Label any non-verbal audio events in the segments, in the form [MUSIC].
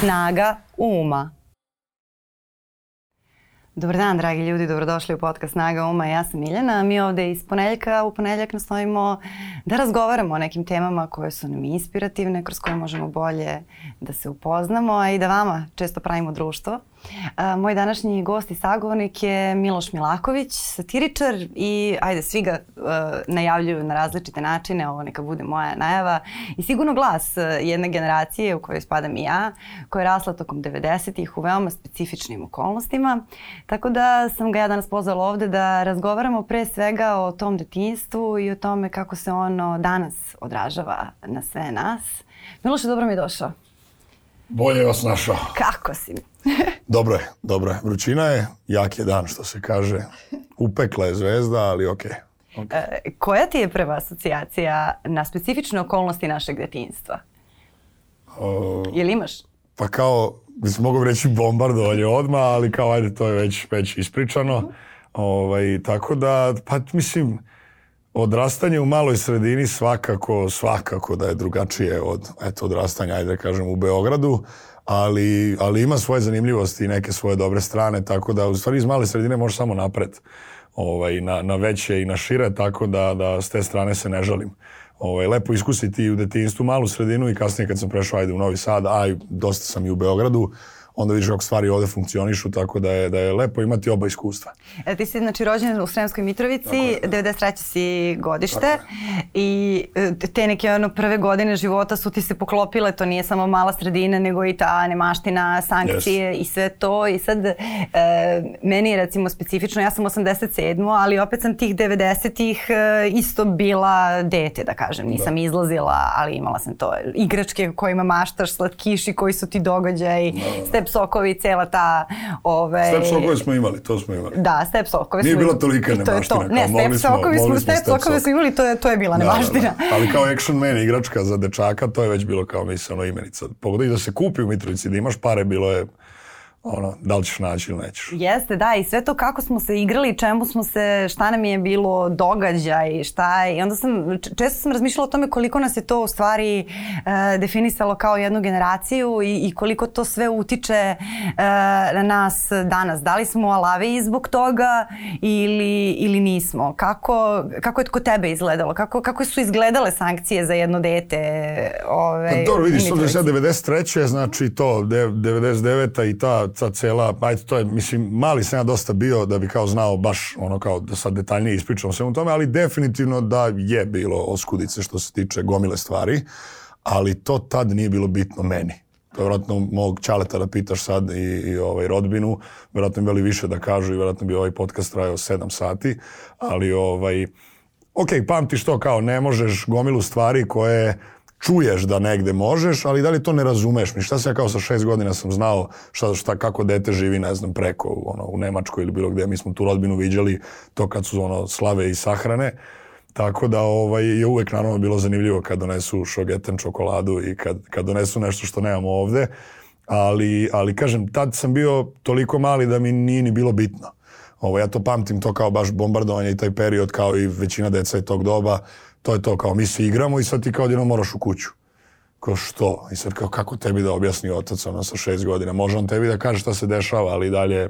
Snaga uma. Dobar dan, dragi ljudi, dobrodošli u podcast Snaga Uma. Ja sam Miljana, mi ovde iz ponedeljka u ponedeljak nastojimo da razgovaramo o nekim temama koje su nam inspirativne, kroz koje možemo bolje da se upoznamo, a i da vama često pravimo društvo. Moj današnji gost i sagovornik je Miloš Milaković, satiričar i ajde, svi ga uh, najavljuju na različite načine, ovo neka bude moja najava i sigurno glas jedne generacije u kojoj spadam i ja, koja je rasla tokom 90-ih u veoma specifičnim okolnostima. Tako da sam ga ja danas pozvala ovde da razgovaramo pre svega o tom detinstvu i o tome kako se ono danas odražava na sve nas. Miloše, dobro mi je došao. Bolje vas našao. Kako si? [LAUGHS] dobro je, dobro je. Vrućina je, jak je dan što se kaže. Upekla je zvezda, ali okej. Okay. Okay. E, koja ti je prva asocijacija na specifične okolnosti našeg detinjstva? Uh, Jel imaš? Pa kao, mislim, mogu reći bombardovanje odma, ali kao, ajde, to je već, već ispričano. -huh. ovaj, tako da, pa mislim, odrastanje u maloj sredini svakako, svakako da je drugačije od eto, odrastanja, ajde da kažem, u Beogradu, ali, ali ima svoje zanimljivosti i neke svoje dobre strane, tako da u stvari iz male sredine može samo napred ovaj, na, na veće i na šire, tako da, da s te strane se ne žalim. Ovaj, lepo iskusiti u detinjstvu malu sredinu i kasnije kad sam prešao ajde u Novi Sad, a dosta sam i u Beogradu, onda vidiš kako stvari ovde funkcionišu, tako da je, da je lepo imati oba iskustva. E, ti si znači rođen u Sremskoj Mitrovici, je, 93. si godište i e, te neke ono prve godine života su ti se poklopile, to nije samo mala sredina, nego i ta nemaština, sankcije yes. i sve to i sad e, meni je recimo specifično, ja sam 87. ali opet sam tih 90-ih e, isto bila dete, da kažem, nisam da. izlazila, ali imala sam to igračke kojima maštaš, slatkiši koji su ti događaj, da, da step sokovi, cela ta... Ove... Step sokove smo imali, to smo imali. Da, step sokove Nije smo imali. Nije bila tolika nemaština. To Ne, step sokovi smo, step, step sokove smo imali, to je, to je bila da, nemaština. Da, da. Ali kao Action Man igračka za dečaka, to je već bilo kao misleno imenica. Pogodaj da se kupi u Mitrovici, da imaš pare, bilo je ono, da li ćeš naći ili nećeš. Jeste, da, i sve to kako smo se igrali, čemu smo se, šta nam je bilo događaj, šta je, i onda sam, često sam razmišljala o tome koliko nas je to u stvari e, definisalo kao jednu generaciju i, i koliko to sve utiče e, na nas danas. Da li smo alavi zbog toga ili, ili nismo? Kako, kako je kod tebe izgledalo? Kako, kako su izgledale sankcije za jedno dete? Ove, pa, dobro, vidiš, to je 93. znači to, 99. i ta ta cela, ajde to je, mislim, mali sam ja dosta bio da bi kao znao baš ono kao da sad detaljnije ispričam svemu tome, ali definitivno da je bilo oskudice što se tiče gomile stvari, ali to tad nije bilo bitno meni. To je vjerojatno mog čaleta da pitaš sad i, i ovaj rodbinu, vjerojatno bi više da kažu i vjerojatno bi ovaj podcast trajao 7 sati, ali ovaj, ok, pamtiš to kao ne možeš gomilu stvari koje čuješ da negde možeš, ali da li to ne razumeš? Mi šta se ja kao sa šest godina sam znao šta, šta, kako dete živi, ne znam, preko ono, u Nemačkoj ili bilo gde. Mi smo tu rodbinu viđali to kad su ono slave i sahrane. Tako da ovaj, je uvek naravno bilo zanimljivo kad donesu šogeten čokoladu i kad, kad donesu nešto što nemamo ovde. Ali, ali kažem, tad sam bio toliko mali da mi nije ni bilo bitno. Ovo, ja to pamtim to kao baš bombardovanje i taj period kao i većina deca i tog doba to je to, kao mi se igramo i sad ti kao jedno moraš u kuću. Kao što? I sad kao kako tebi da objasni otac ono sa šest godina? Može on tebi da kaže šta se dešava, ali dalje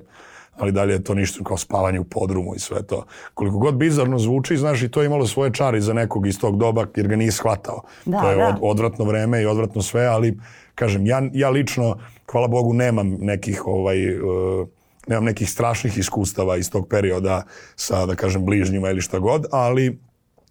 ali dalje je to ništa kao spavanje u podrumu i sve to. Koliko god bizarno zvuči, znaš, i to je imalo svoje čari za nekog iz tog doba, jer ga nije shvatao. Da, to je da. od, odvratno vreme i odvratno sve, ali, kažem, ja, ja lično, hvala Bogu, nemam nekih, ovaj, uh, nemam nekih strašnih iskustava iz tog perioda sa, da kažem, bližnjima ili šta god, ali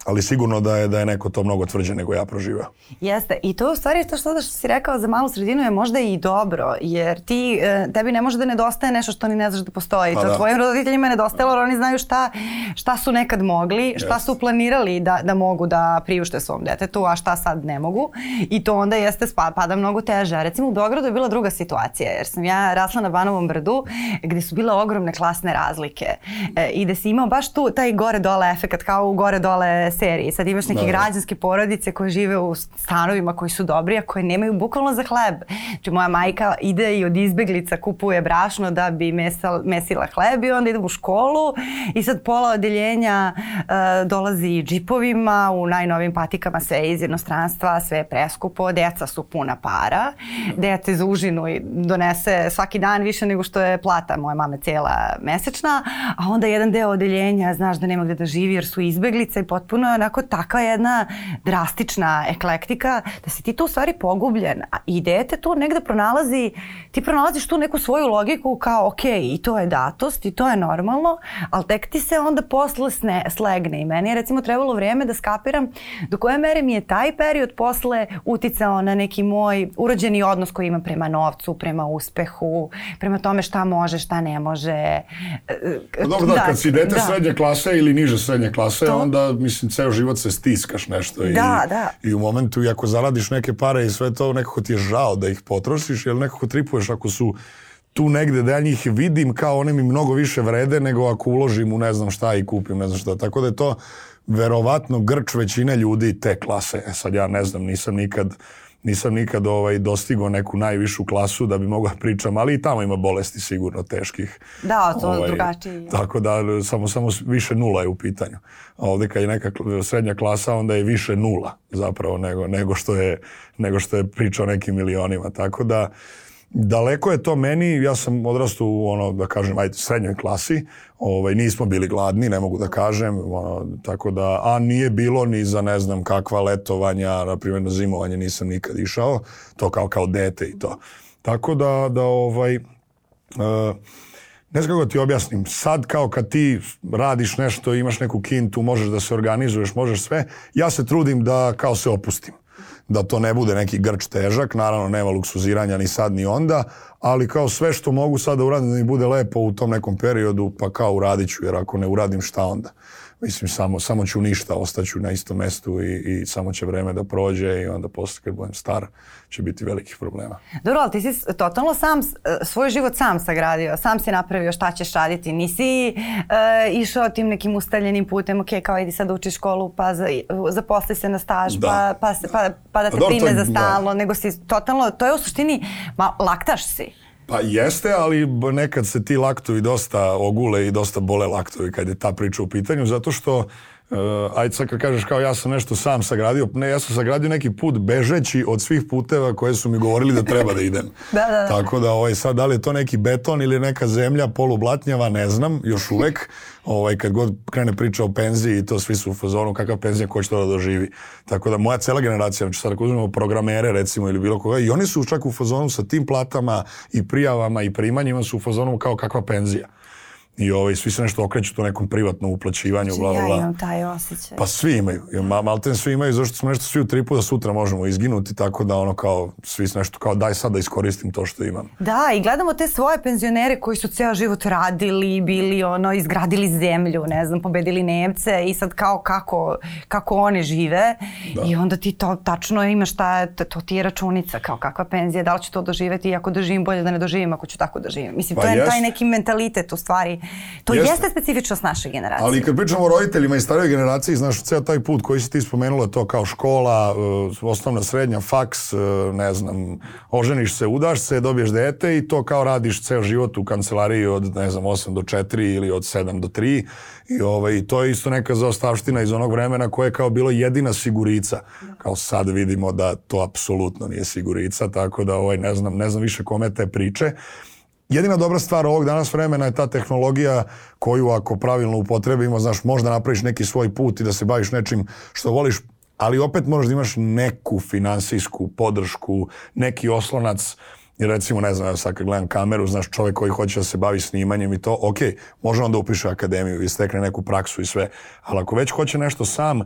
ali sigurno da je da je neko to mnogo tvrđe nego ja proživao. Jeste i to u stvari to što, što si rekao za malu sredinu je možda i dobro jer ti e, tebi ne može da nedostaje nešto što ni ne znaš da postoji. Pa to da. tvojim roditeljima nedostaje, jer oni znaju šta šta su nekad mogli, šta yes. su planirali da da mogu da priušte svom detetu, a šta sad ne mogu. I to onda jeste spa, pada mnogo teže. Recimo u Beogradu je bila druga situacija jer sam ja rasla na Banovom brdu gde su bile ogromne klasne razlike. E, I da si imao baš tu taj gore dole efekat kao u gore dole seriji. Sad imaš neke Da, da. građanske porodice koje žive u stanovima koji su dobri, a koje nemaju bukvalno za hleb. Znači moja majka ide i od izbeglica kupuje brašno da bi mesal, mesila hleb i onda ide u školu i sad pola odeljenja uh, dolazi džipovima u najnovim patikama sve iz jednostranstva, sve je preskupo, deca su puna para, dete za užinu donese svaki dan više nego što je plata moje mame cijela mesečna, a onda jedan deo odeljenja znaš da nema gde da živi jer su izbeglice i potpuno je onako takva jedna drastična eklektika da si ti tu u stvari pogubljen i dete tu negde pronalazi, ti pronalaziš tu neku svoju logiku kao ok, i to je datost i to je normalno, ali tek ti se onda posle sne, slegne i meni je recimo trebalo vreme da skapiram do koje mere mi je taj period posle uticao na neki moj urođeni odnos koji imam prema novcu, prema uspehu, prema tome šta može, šta ne može. Pa dobro, da, kad si dete srednje klase ili niže srednje klase, To. onda, mislim, ceo život se stiskaš nešto. I, Da, da. I u momentu, i ako zaradiš neke pare i sve to, nekako ti je žao da ih potrošiš, jer nekako tripuješ ako su tu negde da ja njih vidim kao one mi mnogo više vrede nego ako uložim u ne znam šta i kupim ne znam šta. Tako da je to verovatno grč većine ljudi te klase. E sad ja ne znam, nisam nikad nisam nikad ovaj, dostigao neku najvišu klasu da bi mogao da pričam, ali i tamo ima bolesti sigurno teških. Da, to drugačije. Tako da samo, samo više nula je u pitanju. A ovde kad je neka srednja klasa, onda je više nula zapravo nego, nego, što, je, nego što je priča o nekim milionima. Tako da daleko je to meni, ja sam odrastao u ono, da kažem, ajde, srednjoj klasi, ovaj, nismo bili gladni, ne mogu da kažem, ono, tako da, a nije bilo ni za ne znam kakva letovanja, na primjer na zimovanje nisam nikad išao, to kao kao dete i to. Tako da, da ovaj, uh, ne znam kako ti objasnim, sad kao kad ti radiš nešto, imaš neku kintu, možeš da se organizuješ, možeš sve, ja se trudim da kao se opustim. Da to ne bude neki grč težak, naravno nema luksuziranja ni sad ni onda, ali kao sve što mogu sad da uradim da mi bude lepo u tom nekom periodu, pa kao uradit ću, jer ako ne uradim šta onda? Mislim, samo, samo ću ništa, ostaću na istom mestu i, i samo će vreme da prođe i onda posle kad budem star će biti velikih problema. Dobro, ali ti si totalno sam, svoj život sam sagradio, sam si napravio šta ćeš raditi, nisi e, išao tim nekim ustaljenim putem, ok, kao idi sad uči školu, pa za, zaposli se na staž, Da. pa, pa, se, pa, pa da te dobro, prime je- za stalno, nego si totalno, to je u suštini, ma, laktaš si. Pa jeste, ali nekad se ti laktovi dosta ogule i dosta bole laktovi kad je ta priča u pitanju, zato što uh, ajde sad kad kažeš kao ja sam nešto sam sagradio, ne, ja sam sagradio neki put bežeći od svih puteva koje su mi govorili da treba da idem. [LAUGHS] Da, da, da. Tako da ovaj, sad da li je to neki beton ili neka zemlja polublatnjava, ne znam, još uvek. Ovaj, kad god krene priča o penziji i to svi su u fazonu kakav penzija ko će to da doživi. Tako da moja cela generacija, znači sad ako uzmemo programere recimo ili bilo koga, i oni su čak u fazonu sa tim platama i prijavama i primanjima su u fazonu kao kakva penzija. I ovaj, svi se nešto okreću to nekom privatnom uplaćivanju, bla, bla, ja bla. imam taj osjećaj. Pa svi imaju. Ma, malten svi imaju, zašto smo nešto svi u tripu da sutra možemo izginuti, tako da ono kao, svi su nešto kao daj sad da iskoristim to što imam. Da, i gledamo te svoje penzionere koji su ceo život radili, bili ono, izgradili zemlju, ne znam, pobedili Nemce i sad kao kako, kako oni žive i onda ti to tačno imaš to, to ti je računica, kao kakva penzija, da li ću to doživeti i ako doživim bolje da ne doživim ako ću tako da živim. Mislim, Pa to je jest. taj neki mentalitet u stvari. To Jeste. jeste specifičnost naše generacije. Ali kad pričamo o roditeljima i starijoj generaciji, znaš, ceo taj put koji si ti spomenula, to kao škola, uh, osnovna, srednja, faks, uh, ne znam, oženiš se, udaš se, dobiješ dete i to kao radiš ceo život u kancelariji od, ne znam, 8 do 4 ili od 7 do 3 i ovaj, to je isto neka zaostavština iz onog vremena koje je kao bilo jedina sigurica. Kao sad vidimo da to apsolutno nije sigurica, tako da ovaj, ne znam, ne znam više kome te priče. Jedina dobra stvar ovog danas vremena je ta tehnologija koju ako pravilno upotrebimo, znaš, možda napraviš neki svoj put i da se baviš nečim što voliš, ali opet moraš da imaš neku finansijsku podršku, neki oslonac, jer recimo, ne znam, evo sad kad gledam kameru, znaš, čovjek koji hoće da se bavi snimanjem i to, ok, može on da upiše akademiju i stekne neku praksu i sve, ali ako već hoće nešto sam,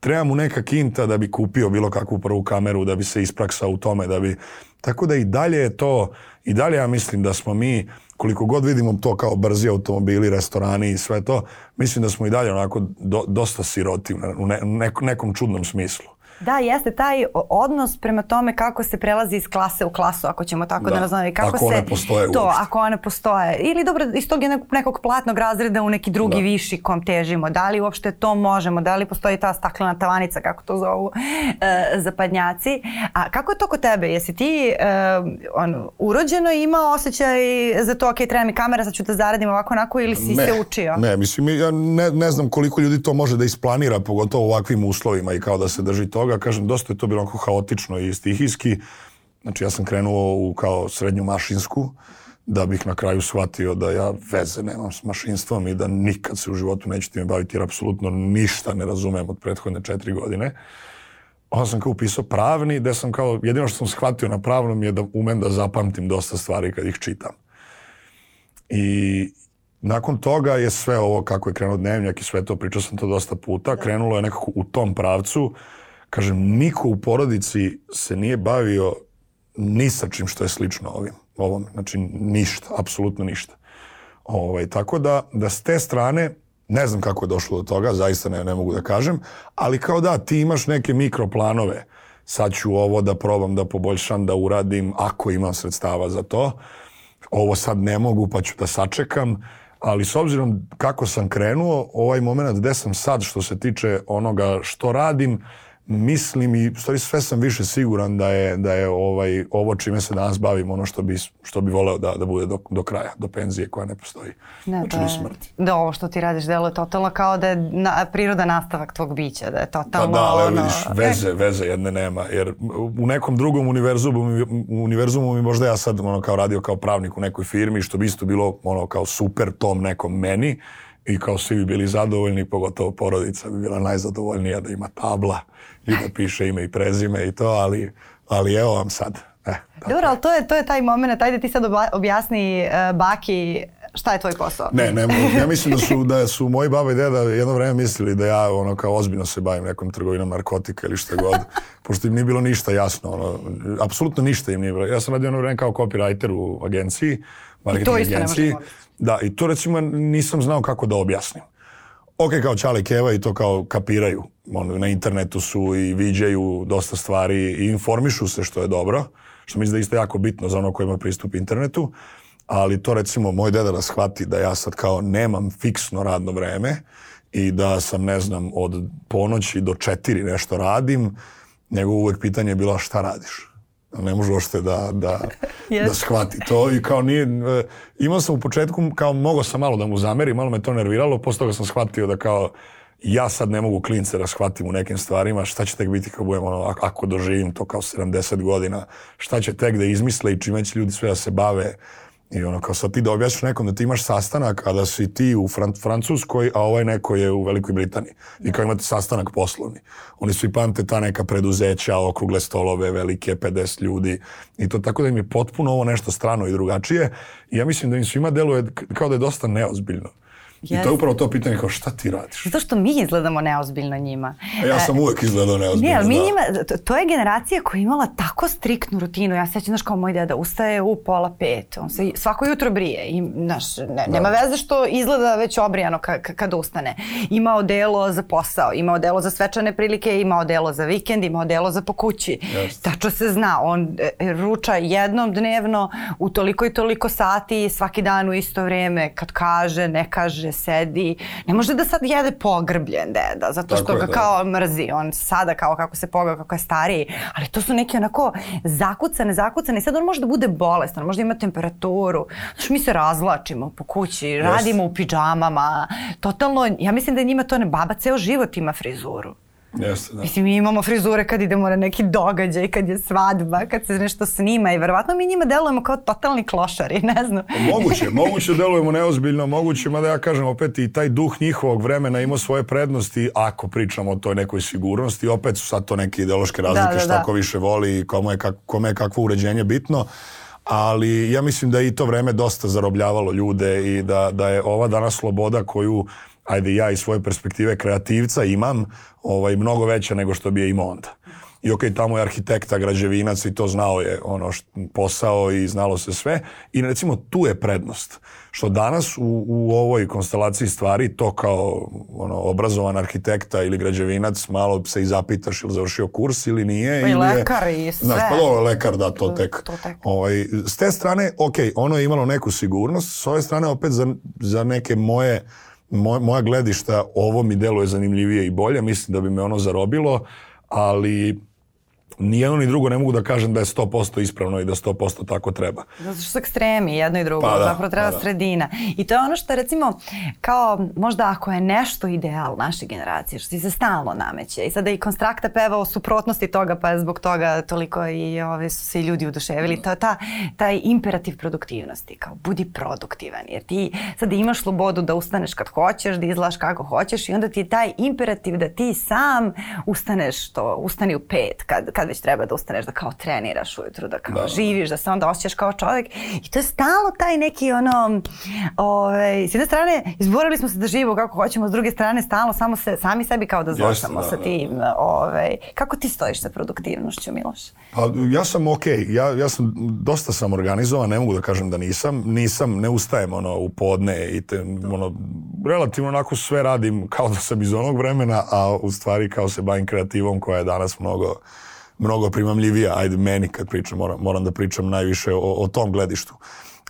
treba mu neka kinta da bi kupio bilo kakvu prvu kameru, da bi se ispraksao u tome, da bi... Tako da i dalje je to, i dalje ja mislim da smo mi, koliko god vidimo to kao brzi automobili, restorani i sve to, mislim da smo i dalje onako do, dosta siroti u ne- u ne, neko- nekom čudnom smislu. Da, jeste taj odnos prema tome kako se prelazi iz klase u klasu, ako ćemo tako da, da nazovemo. Kako ako se, one postoje To, uopšte. ako one postoje. Ili dobro, iz tog nekog, nekog platnog razreda u neki drugi da. viši kom težimo. Da li uopšte to možemo? Da li postoji ta staklena tavanica, kako to zovu [LAUGHS] e, zapadnjaci? A kako je to kod tebe? Jesi ti e, on, urođeno imao osjećaj za to, ok, treba mi kamera, sad ću da zaradim ovako onako ili si ne, se učio? Ne, mislim, ja ne, ne znam koliko ljudi to može da isplanira, pogotovo u ovakvim uslovima i kao da se drži toga. Kažem, dosta je to bilo onako haotično i stihijski. Znači, ja sam krenuo u kao srednju mašinsku, da bih na kraju shvatio da ja veze nemam s mašinstvom i da nikad se u životu neću time baviti jer apsolutno ništa ne razumem od prethodne četiri godine. Onda sam kao upisao pravni, gde sam kao, jedino što sam shvatio na pravnom je da umem da zapamtim dosta stvari kad ih čitam. I nakon toga je sve ovo kako je krenuo dnevnjak i sve to, pričao sam to dosta puta, krenulo je nekako u tom pravcu. Kažem, niko u porodici se nije bavio ni sa čim što je slično ovim, ovom. Znači, ništa, apsolutno ništa. Ovaj, tako da, da s te strane, ne znam kako je došlo do toga, zaista ne, ne mogu da kažem, ali kao da, ti imaš neke mikroplanove, sad ću ovo da probam da poboljšam, da uradim, ako imam sredstava za to, ovo sad ne mogu pa ću da sačekam, ali s obzirom kako sam krenuo, ovaj moment gde sam sad što se tiče onoga što radim, mislim i stvari sve sam više siguran da je da je ovaj ovo čime se danas bavim ono što bi što bi voleo da da bude do, do kraja, do penzije koja ne postoji. Ne, znači to do smrti. Da, ovo što ti radiš delo je totalno kao da je na, priroda nastavak tvog bića, da je Pa totalno da, ali ono, vidiš, veze, veze jedne nema, jer u nekom drugom univerzumu, univerzumu mi možda ja sad ono kao radio kao pravnik u nekoj firmi, što bi isto bilo ono kao super tom nekom meni i kao svi bi bili zadovoljni, pogotovo porodica bi bila najzadovoljnija da ima tabla i da piše ime i prezime i to, ali, ali evo vam sad. E, Dobro, ali to je, to je taj moment, ajde ti sad objasni uh, Baki šta je tvoj posao? Ne, ne, ja mislim da su, da su moji baba i deda jedno vreme mislili da ja ono kao ozbiljno se bavim nekom trgovinom narkotika ili šta god, [LAUGHS] pošto im nije bilo ništa jasno, ono, apsolutno ništa im nije bilo. Ja sam radio jedno vreme kao copywriter u agenciji, marketing agenciji. Da, i to recimo nisam znao kako da objasnim. Ok, kao Čali Keva i to kao kapiraju. Ono, na internetu su i viđaju dosta stvari i informišu se što je dobro, što mislim da je isto jako bitno za ono ko ima pristup internetu, ali to recimo moj deda da shvati da ja sad kao nemam fiksno radno vreme i da sam, ne znam, od ponoći do četiri nešto radim, nego uvek pitanje je bilo šta radiš? Ne može uopšte da, da, [LAUGHS] yes. da shvati to i kao nije, imao sam u početku kao mogo sam malo da mu zamerim, malo me to nerviralo, posle toga sam shvatio da kao ja sad ne mogu klince da shvatim u nekim stvarima, šta će tek biti kad budem ono, ako doživim to kao 70 godina, šta će tek da izmisle i čime će ljudi sve da se bave, I ono, kao sad ti da objašnjaš nekom da ti imaš sastanak, a da si ti u Fran Francuskoj, a ovaj neko je u Velikoj Britaniji. I kao imate sastanak poslovni. Oni svi pamte ta neka preduzeća, okrugle stolove, velike, 50 ljudi. I to tako da im je potpuno ovo nešto strano i drugačije. I ja mislim da im svima deluje kao da je dosta neozbiljno. Yes. I to je upravo to pitanje kao šta ti radiš? Zato što mi izgledamo neozbiljno njima. A ja sam uvek izgledao neozbiljno, Ne, ali mi da. njima, to, to je generacija koja je imala tako striktnu rutinu. Ja sećam, znaš, kao moj deda ustaje u pola pet. On se svako jutro brije. I, znaš, ne, nema veze što izgleda već obrijano ka, ka, kad ustane. Ima odelo za posao, ima odelo za svečane prilike, ima odelo za vikend, ima odelo za po kući. Yes. Tačno se zna. On e, ruča jednom dnevno u toliko i toliko sati, svaki dan u isto vrijeme. Kad kaže, ne kaže, sedi. Ne može da sad jede pogrbljen deda, zato što Tako je, ga da. kao mrzi. On sada kao kako se pogao, kako je stariji. Ali to su neke onako zakucane, zakucane. I sad on može da bude bolestan, može da ima temperaturu. Znaš, mi se razvlačimo po kući, radimo u pidžamama. Totalno, ja mislim da njima to ne, baba ceo život ima frizuru. Jeste, da. Mislim, mi imamo frizure kad idemo na neki događaj, kad je svadba, kad se nešto snima i verovatno mi njima delujemo kao totalni klošari, ne znam. Moguće, moguće delujemo neozbiljno, moguće, mada ja kažem opet i taj duh njihovog vremena ima svoje prednosti ako pričamo o toj nekoj sigurnosti, opet su sad to neke ideološke razlike, Da, da, šta da. ko više voli i kome je, kak, kome je kakvo uređenje bitno, ali ja mislim da je i to vreme dosta zarobljavalo ljude i da, da je ova danas sloboda koju ajde ja iz svoje perspektive kreativca imam ovaj, mnogo veća nego što bi je imao onda. i ok, tamo je arhitekta, građevinac i to znao je ono št, posao i znalo se sve i recimo tu je prednost što danas u, u ovoj konstelaciji stvari to kao ono, obrazovan arhitekta ili građevinac malo se i zapitaš ili završio kurs ili nije. Pa i ili lekar i sve. Znaš, pa dobro, lekar da, to tek. To tek. Ovaj, s te strane, ok, ono je imalo neku sigurnost, s ove strane opet za, za neke moje moj, moja gledišta ovo mi deluje zanimljivije i bolje, mislim da bi me ono zarobilo, ali ni jedno ni drugo ne mogu da kažem da je 100% ispravno i da 100% tako treba. Zato što su ekstremi jedno i drugo, Pa da, zapravo treba pa da. sredina. I to je ono što recimo, kao možda ako je nešto ideal naše generacije, što ti se stalno nameće i sada i Konstrakta peva o suprotnosti toga, pa je zbog toga toliko i ove, su se i ljudi oduševili, to je ta, taj imperativ produktivnosti, kao budi produktivan, jer ti sada imaš slobodu da ustaneš kad hoćeš, da izlaš kako hoćeš i onda ti je taj imperativ da ti sam ustaneš, to, ustani u pet, kad, kad već treba da ustaneš, da kao treniraš ujutru, da kao Da. živiš, da se onda osjećaš kao čovjek i to je stalno taj neki ono, ovaj, s jedne strane izborili smo se da živimo kako hoćemo, s druge strane stalno samo se, sami sebi kao da zločamo da, sa da. tim. Ovaj, kako ti stojiš sa produktivnošću, Miloš? Pa ja sam okej, ja, ja sam dosta sam organizovan, ne mogu da kažem da nisam, nisam, ne ustajem ono u podne i te, ono, relativno onako sve radim kao da sam iz onog vremena, a u stvari kao se bavim kreativom koja je danas mnogo mnogo primamljivija, ajde meni kad pričam, moram, moram da pričam najviše o, o tom gledištu.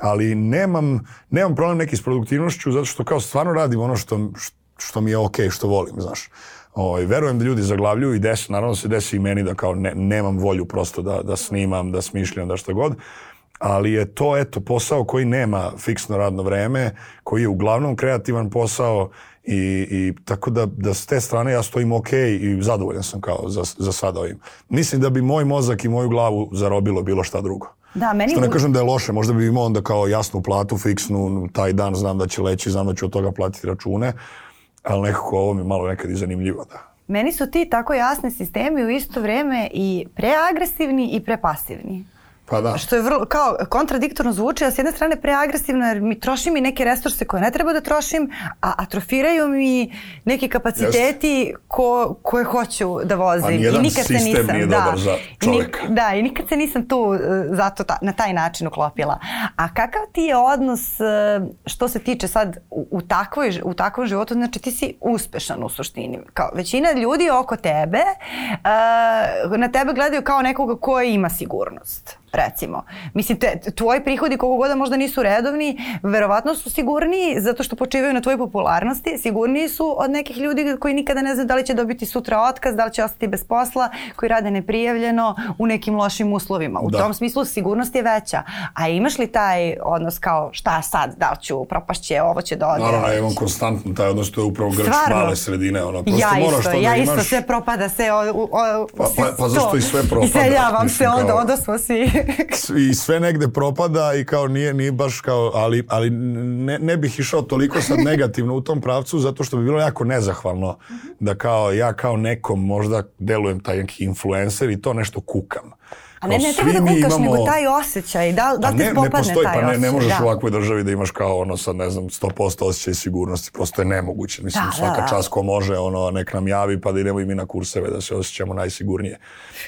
Ali nemam, nemam problem neki s produktivnošću zato što kao stvarno radim ono što, što mi je okej, što volim, znaš. Ovaj, verujem da ljudi zaglavljuju i desi, naravno se desi i meni da kao ne, nemam volju prosto da, da snimam, da smišljam, da šta god. Ali je to, eto, posao koji nema fiksno radno vreme, koji je uglavnom kreativan posao i, i tako da, da s te strane ja stojim ok i zadovoljan sam kao za, za sada ovim. Mislim da bi moj mozak i moju glavu zarobilo bilo šta drugo. Da, meni Što ne u- kažem da je loše, možda bi imao onda kao jasnu platu, fiksnu, taj dan znam da će leći, znam da ću od toga platiti račune, ali nekako ovo mi malo nekad i zanimljivo, da. Meni su ti tako jasni sistemi u isto vrijeme i preagresivni i prepasivni. Pa da. Što je vrlo, kao kontradiktorno zvuči, a s jedne strane preagresivno jer mi trošim i neke resurse koje ne treba da trošim, a atrofiraju mi neki kapaciteti ko, koje hoću da vozim. I nikad se nisam, nije da. dobar za I nik- čoveka. da, i nikad se nisam tu e, zato ta, na taj način uklopila. A kakav ti je odnos e, što se tiče sad u, u, takvoj, u takvom životu, znači ti si uspešan u suštini. Kao većina ljudi oko tebe e, na tebe gledaju kao nekoga ko ima sigurnost recimo. Mislim, te, tvoji prihodi koliko god da možda nisu redovni, verovatno su sigurniji zato što počivaju na tvojoj popularnosti, sigurniji su od nekih ljudi koji nikada ne znaju da li će dobiti sutra otkaz, da li će ostati bez posla, koji rade neprijavljeno u nekim lošim uslovima. U Da. tom smislu sigurnost je veća. A imaš li taj odnos kao šta sad, da li ću, propašće, ovo će da ode? Naravno, ja imam konstantno taj odnos, to je upravo grč Stvarno? male sredine, ono, prosto ja moraš isto, to da ja imaš. isto, sve propada, sve o, o, o, Pa- pa- pa zašto i sve propada? Iseljavam se, onda, onda smo svi... i sve negde propada i kao nije, nije baš kao, ali, ali ne, ne bih išao toliko sad negativno u tom pravcu zato što bi bilo jako nezahvalno da kao ja kao nekom možda delujem taj neki influencer i to nešto kukam. A ne, ne treba da kukaš, imamo- nego taj osjećaj. Da, da Pa li ne, ne postoji, taj pa ne, ne možeš da. u ovakvoj državi da imaš kao ono sad ne znam 100% osjećaj sigurnosti, prosto je nemoguće. Mislim, Da, da, svaka da. čast ko može, ono, nek nam javi pa da idemo i mi na kurseve da se osjećamo najsigurnije.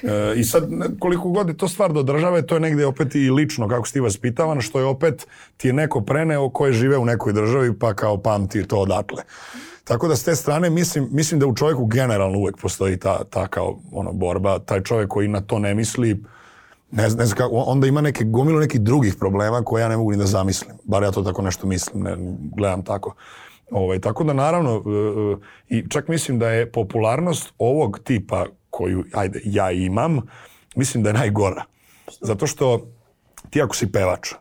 E, I sad, koliko god je to stvar do države, to je negde opet i lično kako si ti vaspitavan, što je opet ti je neko preneo koji žive u nekoj državi pa kao pamti to odatle. Tako da s te strane mislim, mislim da u čovjeku generalno uvek postoji ta, ta kao ono, borba, taj čovjek koji na to ne misli, ne znam, ne znam kako, onda ima neke gomilu nekih drugih problema koje ja ne mogu ni da zamislim. Bar ja to tako nešto mislim, ne, gledam tako. Ovaj, tako da naravno, e, e, i čak mislim da je popularnost ovog tipa koju, ajde, ja imam, mislim da je najgora. Zato što ti ako si pevač,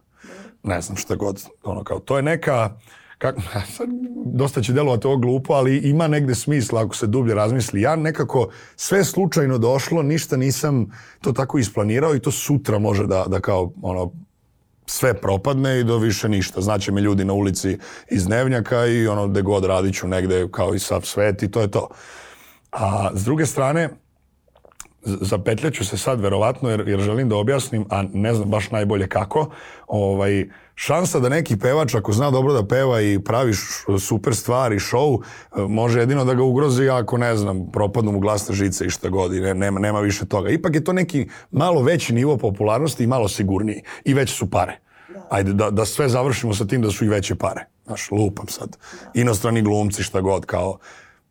ne znam šta god, ono kao, to je neka, kako, [LAUGHS] sad, dosta će delovati ovo glupo, ali ima negde smisla ako se dublje razmisli. Ja nekako sve slučajno došlo, ništa nisam to tako isplanirao i to sutra može da, da kao ono, sve propadne i do više ništa. Znaće me ljudi na ulici iz Dnevnjaka i ono gde god radit ću negde kao i sav svet i to je to. A s druge strane, zapetljaću se sad verovatno jer, jer želim da objasnim, a ne znam baš najbolje kako, ovaj, šansa da neki pevač ako zna dobro da peva i pravi super stvari, show, e, može jedino da ga ugrozi ako ne znam, propadnu mu glasne žice i šta god i ne, nema, nema više toga. Ipak je to neki malo veći nivo popularnosti i malo sigurniji i veće su pare. Da. Ajde, da, da sve završimo sa tim da su i veće pare. Znaš, lupam sad. Da. Inostrani glumci, šta god, kao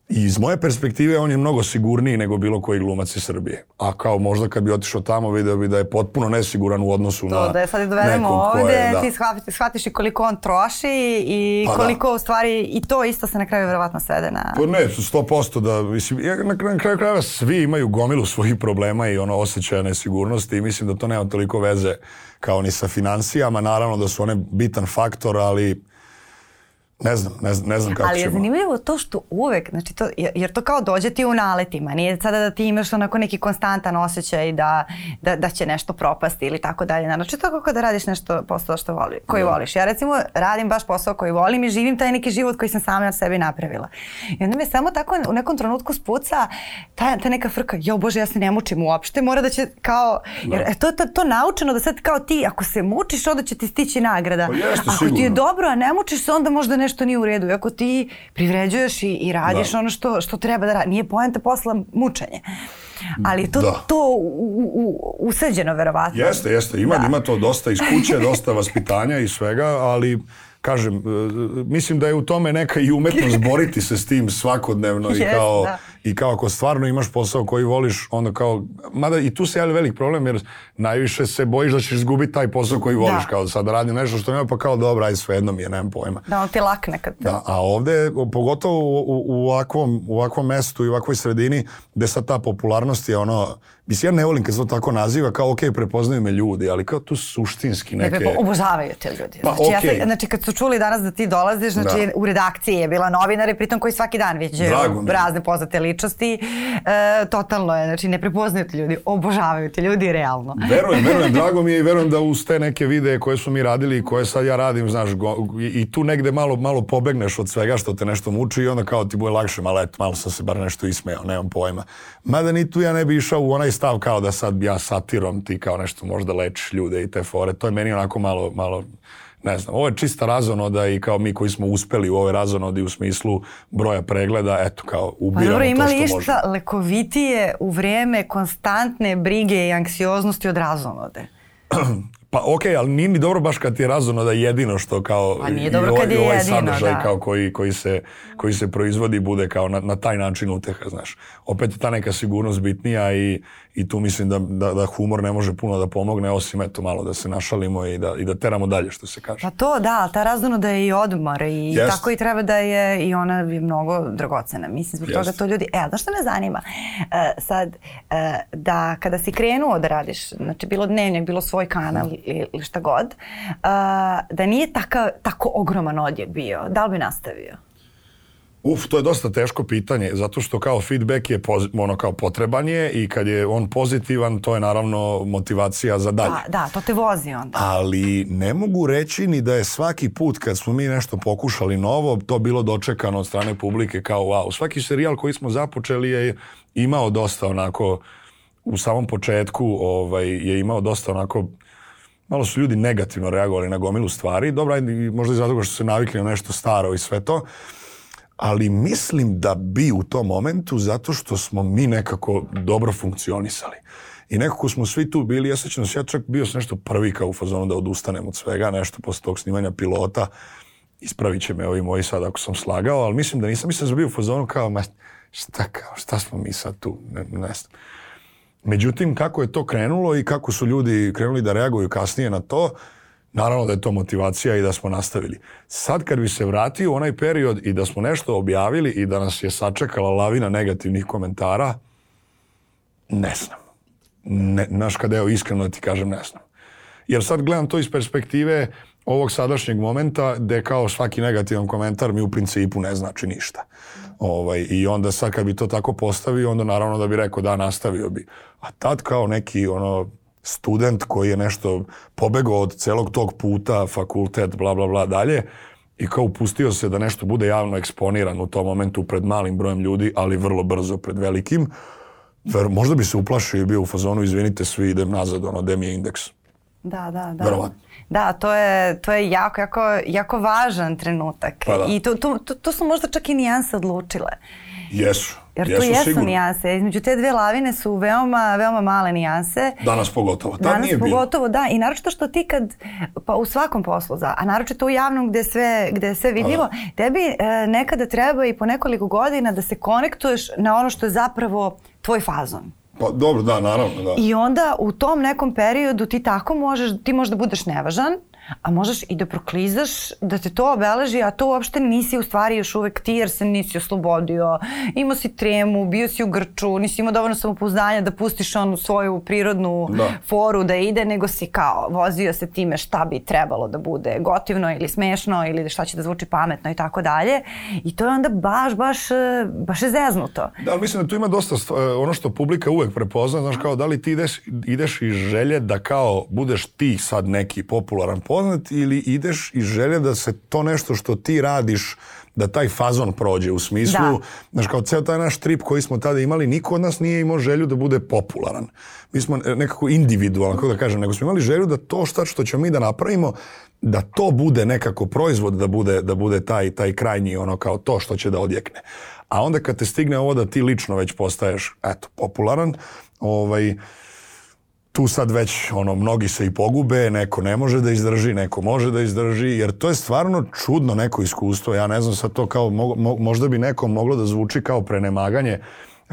I iz moje perspektive on je mnogo sigurniji nego bilo koji glumac iz Srbije. A kao možda kad bi otišao tamo video bi da je potpuno nesiguran u odnosu to, na da je sad dovedemo ovde, je, da. ti shvatiš, shvatiš i koliko on troši i pa da. koliko da. u stvari i to isto se na kraju verovatno svede na... Pa ne, 100% da, mislim, na, na kraju krajeva svi imaju gomilu svojih problema i ono osjećaja nesigurnosti i mislim da to nema toliko veze kao ni sa financijama, naravno da su one bitan faktor, ali Ne znam, ne znam, ne znam kako Ali je ćemo. zanimljivo to što uvek, znači to, jer to kao dođe ti u naletima, nije sada da ti imaš onako neki konstantan osjećaj da, da, da će nešto propasti ili tako dalje. Znači to kako da radiš nešto posao što voli, koji da. voliš. Ja recimo radim baš posao koji volim i živim taj neki život koji sam sama na sebi napravila. I onda me samo tako u nekom trenutku spuca ta, ta neka frka, jo bože ja se ne mučim uopšte, mora da će kao, da. jer to, to, to naučeno da sad kao ti, ako se mučiš onda će ti stići nagrada. Pa jeste, ako sigurno. ti je dobro, a ne mučiš se onda možda nešto nije u redu. Iako ti privređuješ i, i radiš da. ono što, što treba da radi. Nije poenta posla mučenje. Ali to, da. to u, u, usađeno verovatno. Jeste, jeste. Ima, da. ima to dosta iz kuće, dosta vaspitanja i svega, ali kažem, e, mislim da je u tome neka i umetnost boriti se s tim svakodnevno yes, i kao, da. I kao ako stvarno imaš posao koji voliš, onda kao, mada i tu se javlja velik problem jer najviše se bojiš da ćeš izgubiti taj posao koji voliš, da. kao sad radim nešto što nema, pa kao dobro, aj svejedno mi je, nemam pojma. Da, on ti lakne kad te... Da, a ovde, pogotovo u, u, u, ovakvom, u ovakvom mestu i u ovakvoj sredini, gde sad ta popularnost je ono, Mislim, ja ne volim kad se to tako naziva, kao ok, prepoznaju me ljudi, ali kao tu suštinski neke... Ne, obožavaju te ljudi. Pa, znači, okay. ja znači, kad su čuli danas da ti dolaziš, znači, da. u redakciji je bila novinar i pritom koji svaki dan viđaju razne poznate ličnosti, e, totalno je, znači, ne prepoznaju te ljudi, obožavaju te ljudi, realno. Verujem, verujem, [LAUGHS] drago mi je i verujem da uz te neke videe koje su mi radili i koje sad ja radim, znaš, go, i, tu negde malo, malo pobegneš od svega što te nešto muči i onda kao ti bude lakše, malo eto, malo sam se bar nešto ismejao, nemam pojma. Mada ni tu ja ne bi išao u onaj stav kao da sad ja satirom ti kao nešto možda lečiš ljude i te fore. To je meni onako malo, malo ne znam, ovo je čista razonoda i kao mi koji smo uspeli u ovoj razonodi u smislu broja pregleda, eto kao ubiramo pa, dobro, to što možemo. imali išta lekovitije u vrijeme konstantne brige i anksioznosti od razonode? [CLEARS THROAT] Pa okej, okay, ali nije mi dobro baš kad ti je razumno da jedino što kao pa nije dobro kad je i ovaj jedino, sadržaj da. kao koji, koji, se, koji se proizvodi bude kao na, na taj način uteha, znaš. Opet je ta neka sigurnost bitnija i, i tu mislim da, da, da humor ne može puno da pomogne, osim eto malo da se našalimo i da, i da teramo dalje, što se kaže. Pa to, da, ta da je i odmor i Jest. tako i treba da je i ona je mnogo dragocena. Mislim, zbog Jest. toga to ljudi... E, znaš što me zanima? Uh, sad, uh, da kada si krenuo da radiš, znači bilo dnevnjak, bilo svoj kanal. Ili šta god, uh, da nije taka, tako ogroman odjek bio, da li bi nastavio? Uf, to je dosta teško pitanje, zato što kao feedback je poz, ono kao potreban je i kad je on pozitivan, to je naravno motivacija za dalje. Da, da, to te vozi onda. Ali ne mogu reći ni da je svaki put kad smo mi nešto pokušali novo, to bilo dočekano od strane publike kao wow. Svaki serijal koji smo započeli je imao dosta onako, u samom početku ovaj, je imao dosta onako malo su ljudi negativno reagovali na gomilu stvari. Dobro, možda i zato što su se navikli na nešto staro i sve to ali mislim da bi u tom momentu zato što smo mi nekako dobro funkcionisali. I nekako smo svi tu bili, ja sećam da se ja čak bio sam nešto prvi kao u fazonu da odustanem od svega, nešto posle tog snimanja pilota, ispravit će me ovi moji sad ako sam slagao, ali mislim da nisam, mislim da sam bio u fazonu kao, ma šta kao, šta smo mi sad tu, ne, ne znam. Međutim, kako je to krenulo i kako su ljudi krenuli da reaguju kasnije na to, Naravno da je to motivacija i da smo nastavili. Sad kad bi se vratio onaj period i da smo nešto objavili i da nas je sačekala lavina negativnih komentara, ne znam. Ne, znaš kada evo iskreno da ti kažem ne znam. Jer sad gledam to iz perspektive ovog sadašnjeg momenta gde kao svaki negativan komentar mi u principu ne znači ništa. Ovaj, I onda sad kad bi to tako postavio, onda naravno da bi rekao da nastavio bi. A tad kao neki ono student koji je nešto pobegao od celog tog puta, fakultet, bla, bla, bla, dalje, i kao upustio se da nešto bude javno eksponiran u tom momentu pred malim brojem ljudi, ali vrlo brzo pred velikim, ver, možda bi se uplašio i bio u fazonu, izvinite svi, idem nazad, ono, gde mi je indeks. Da, da, da. Verovatno. Da, to je, to je jako, jako, jako važan trenutak. Pa da. I to, to, to, to su možda čak i nijanse odlučile. Jesu. Jer jesu tu jesu sigurno. nijanse. Između te dve lavine su veoma, veoma male nijanse. Danas pogotovo. Tad Danas nije bilo. pogotovo, da. I naročito što ti kad, pa u svakom poslu, za, a naročito u javnom gde sve, gde je sve vidljivo, tebi e, nekada treba i po nekoliko godina da se konektuješ na ono što je zapravo tvoj fazon. Pa dobro, da, naravno, da. I onda u tom nekom periodu ti tako možeš, ti možda budeš nevažan, a možeš i da proklizaš, da te to obeleži, a to uopšte nisi u stvari još uvek ti jer se nisi oslobodio, imao si tremu, bio si u grču, nisi imao dovoljno samopouzdanja da pustiš onu svoju prirodnu Da. foru da ide, nego si kao vozio se time šta bi trebalo da bude gotivno ili smešno ili šta će da zvuči pametno i tako dalje. I to je onda baš, baš, e, baš je zeznuto. Da, ali mislim da tu ima dosta stva- ono što publika uvek prepozna, znaš kao da li ti ideš, ideš iz želje da kao budeš ti sad neki popularan poznat ili ideš iz želje da se to nešto što ti radiš da taj fazon prođe u smislu, Da. znaš kao ceo taj naš trip koji smo tada imali, niko od nas nije imao želju da bude popularan. Mi smo e, nekako individualno, kako da kažem, nego smo imali želju da to šta što ćemo mi da napravimo, da to bude nekako proizvod, da bude, da bude taj, taj krajnji ono kao to što će da odjekne. A onda kad te stigne ovo da ti lično već postaješ, eto, popularan, ovaj, tu sad već ono mnogi se i pogube, neko ne može da izdrži, neko može da izdrži, jer to je stvarno čudno neko iskustvo. Ja ne znam sad to kao mo, mo, možda bi nekom moglo da zvuči kao prenemaganje.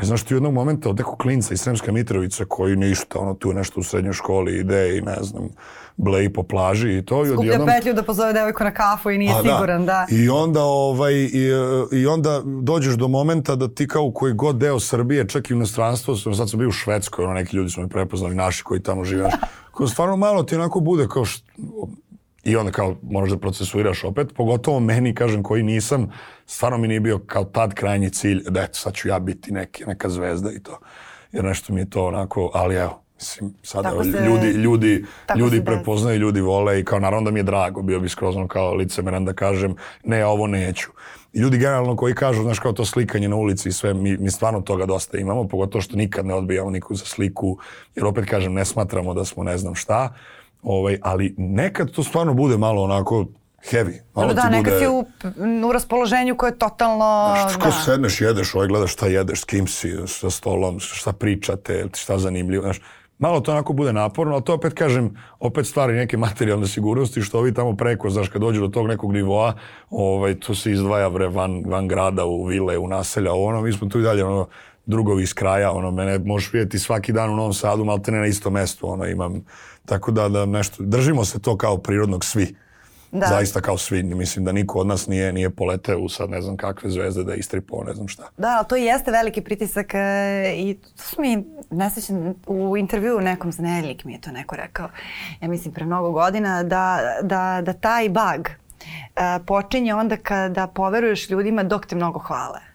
Znaš ti jednog momenta od nekog klinca iz Sremska Mitrovica koji ništa, ono tu nešto u srednjoj školi ide i ne znam, bleji po plaži i to. I Skuplja odjednom- petlju da pozove devojku na kafu i nije a, siguran, da. I onda, ovaj, i, i onda dođeš do momenta da ti kao u koji god deo Srbije, čak i u inostranstvu, sad sam bio u Švedskoj, ono, neki ljudi su me prepoznali, naši koji tamo žive, kao stvarno malo ti onako bude kao što, i onda kao moraš da procesuiraš opet, pogotovo meni, kažem, koji nisam, stvarno mi nije bio kao tad krajnji cilj, da eto, sad ću ja biti neki, neka zvezda i to. Jer nešto mi je to onako, ali evo, mislim, sada Tako se- ljudi, ljudi, ljudi prepoznaju, ljudi vole i kao naravno da mi je drago, bio bi skroz kao licemeran da kažem ne, ovo neću. I ljudi generalno koji kažu, znaš, kao to slikanje na ulici i sve, mi, mi stvarno toga dosta imamo, pogotovo što nikad ne odbijamo niku za sliku, jer opet kažem, ne smatramo da smo ne znam šta, ovaj, ali nekad to stvarno bude malo onako heavy. Malo Da, ti nekad bude, si u, u raspoloženju koje je totalno... Znaš, ko da. sedneš, jedeš, ovaj gledaš šta jedeš, s kim si, sa stolom, šta pričate, šta zanimljivo, znaš, malo to onako bude naporno, ali to opet kažem, opet stvari neke materijalne sigurnosti, što ovi tamo preko, znaš, kad dođu do tog nekog nivoa, ovaj, to se izdvaja bre, van, van grada, u vile, u naselja, ono, mi smo tu i dalje, ono, drugovi iz kraja, ono, mene možeš vidjeti svaki dan u Novom Sadu, malte ne na isto mesto, ono, imam, tako da, da nešto, držimo se to kao prirodnog svi. Da. Zaista kao svi, mislim da niko od nas nije, nije poleteo u sad ne znam kakve zvezde da je istripao, ne znam šta. Da, ali to jeste veliki pritisak e, i to su mi, ne sećam, u intervjuu nekom za nedeljnik mi je to neko rekao, ja mislim pre mnogo godina, da, da, da taj bug e, počinje onda kada poveruješ ljudima dok te mnogo hvale.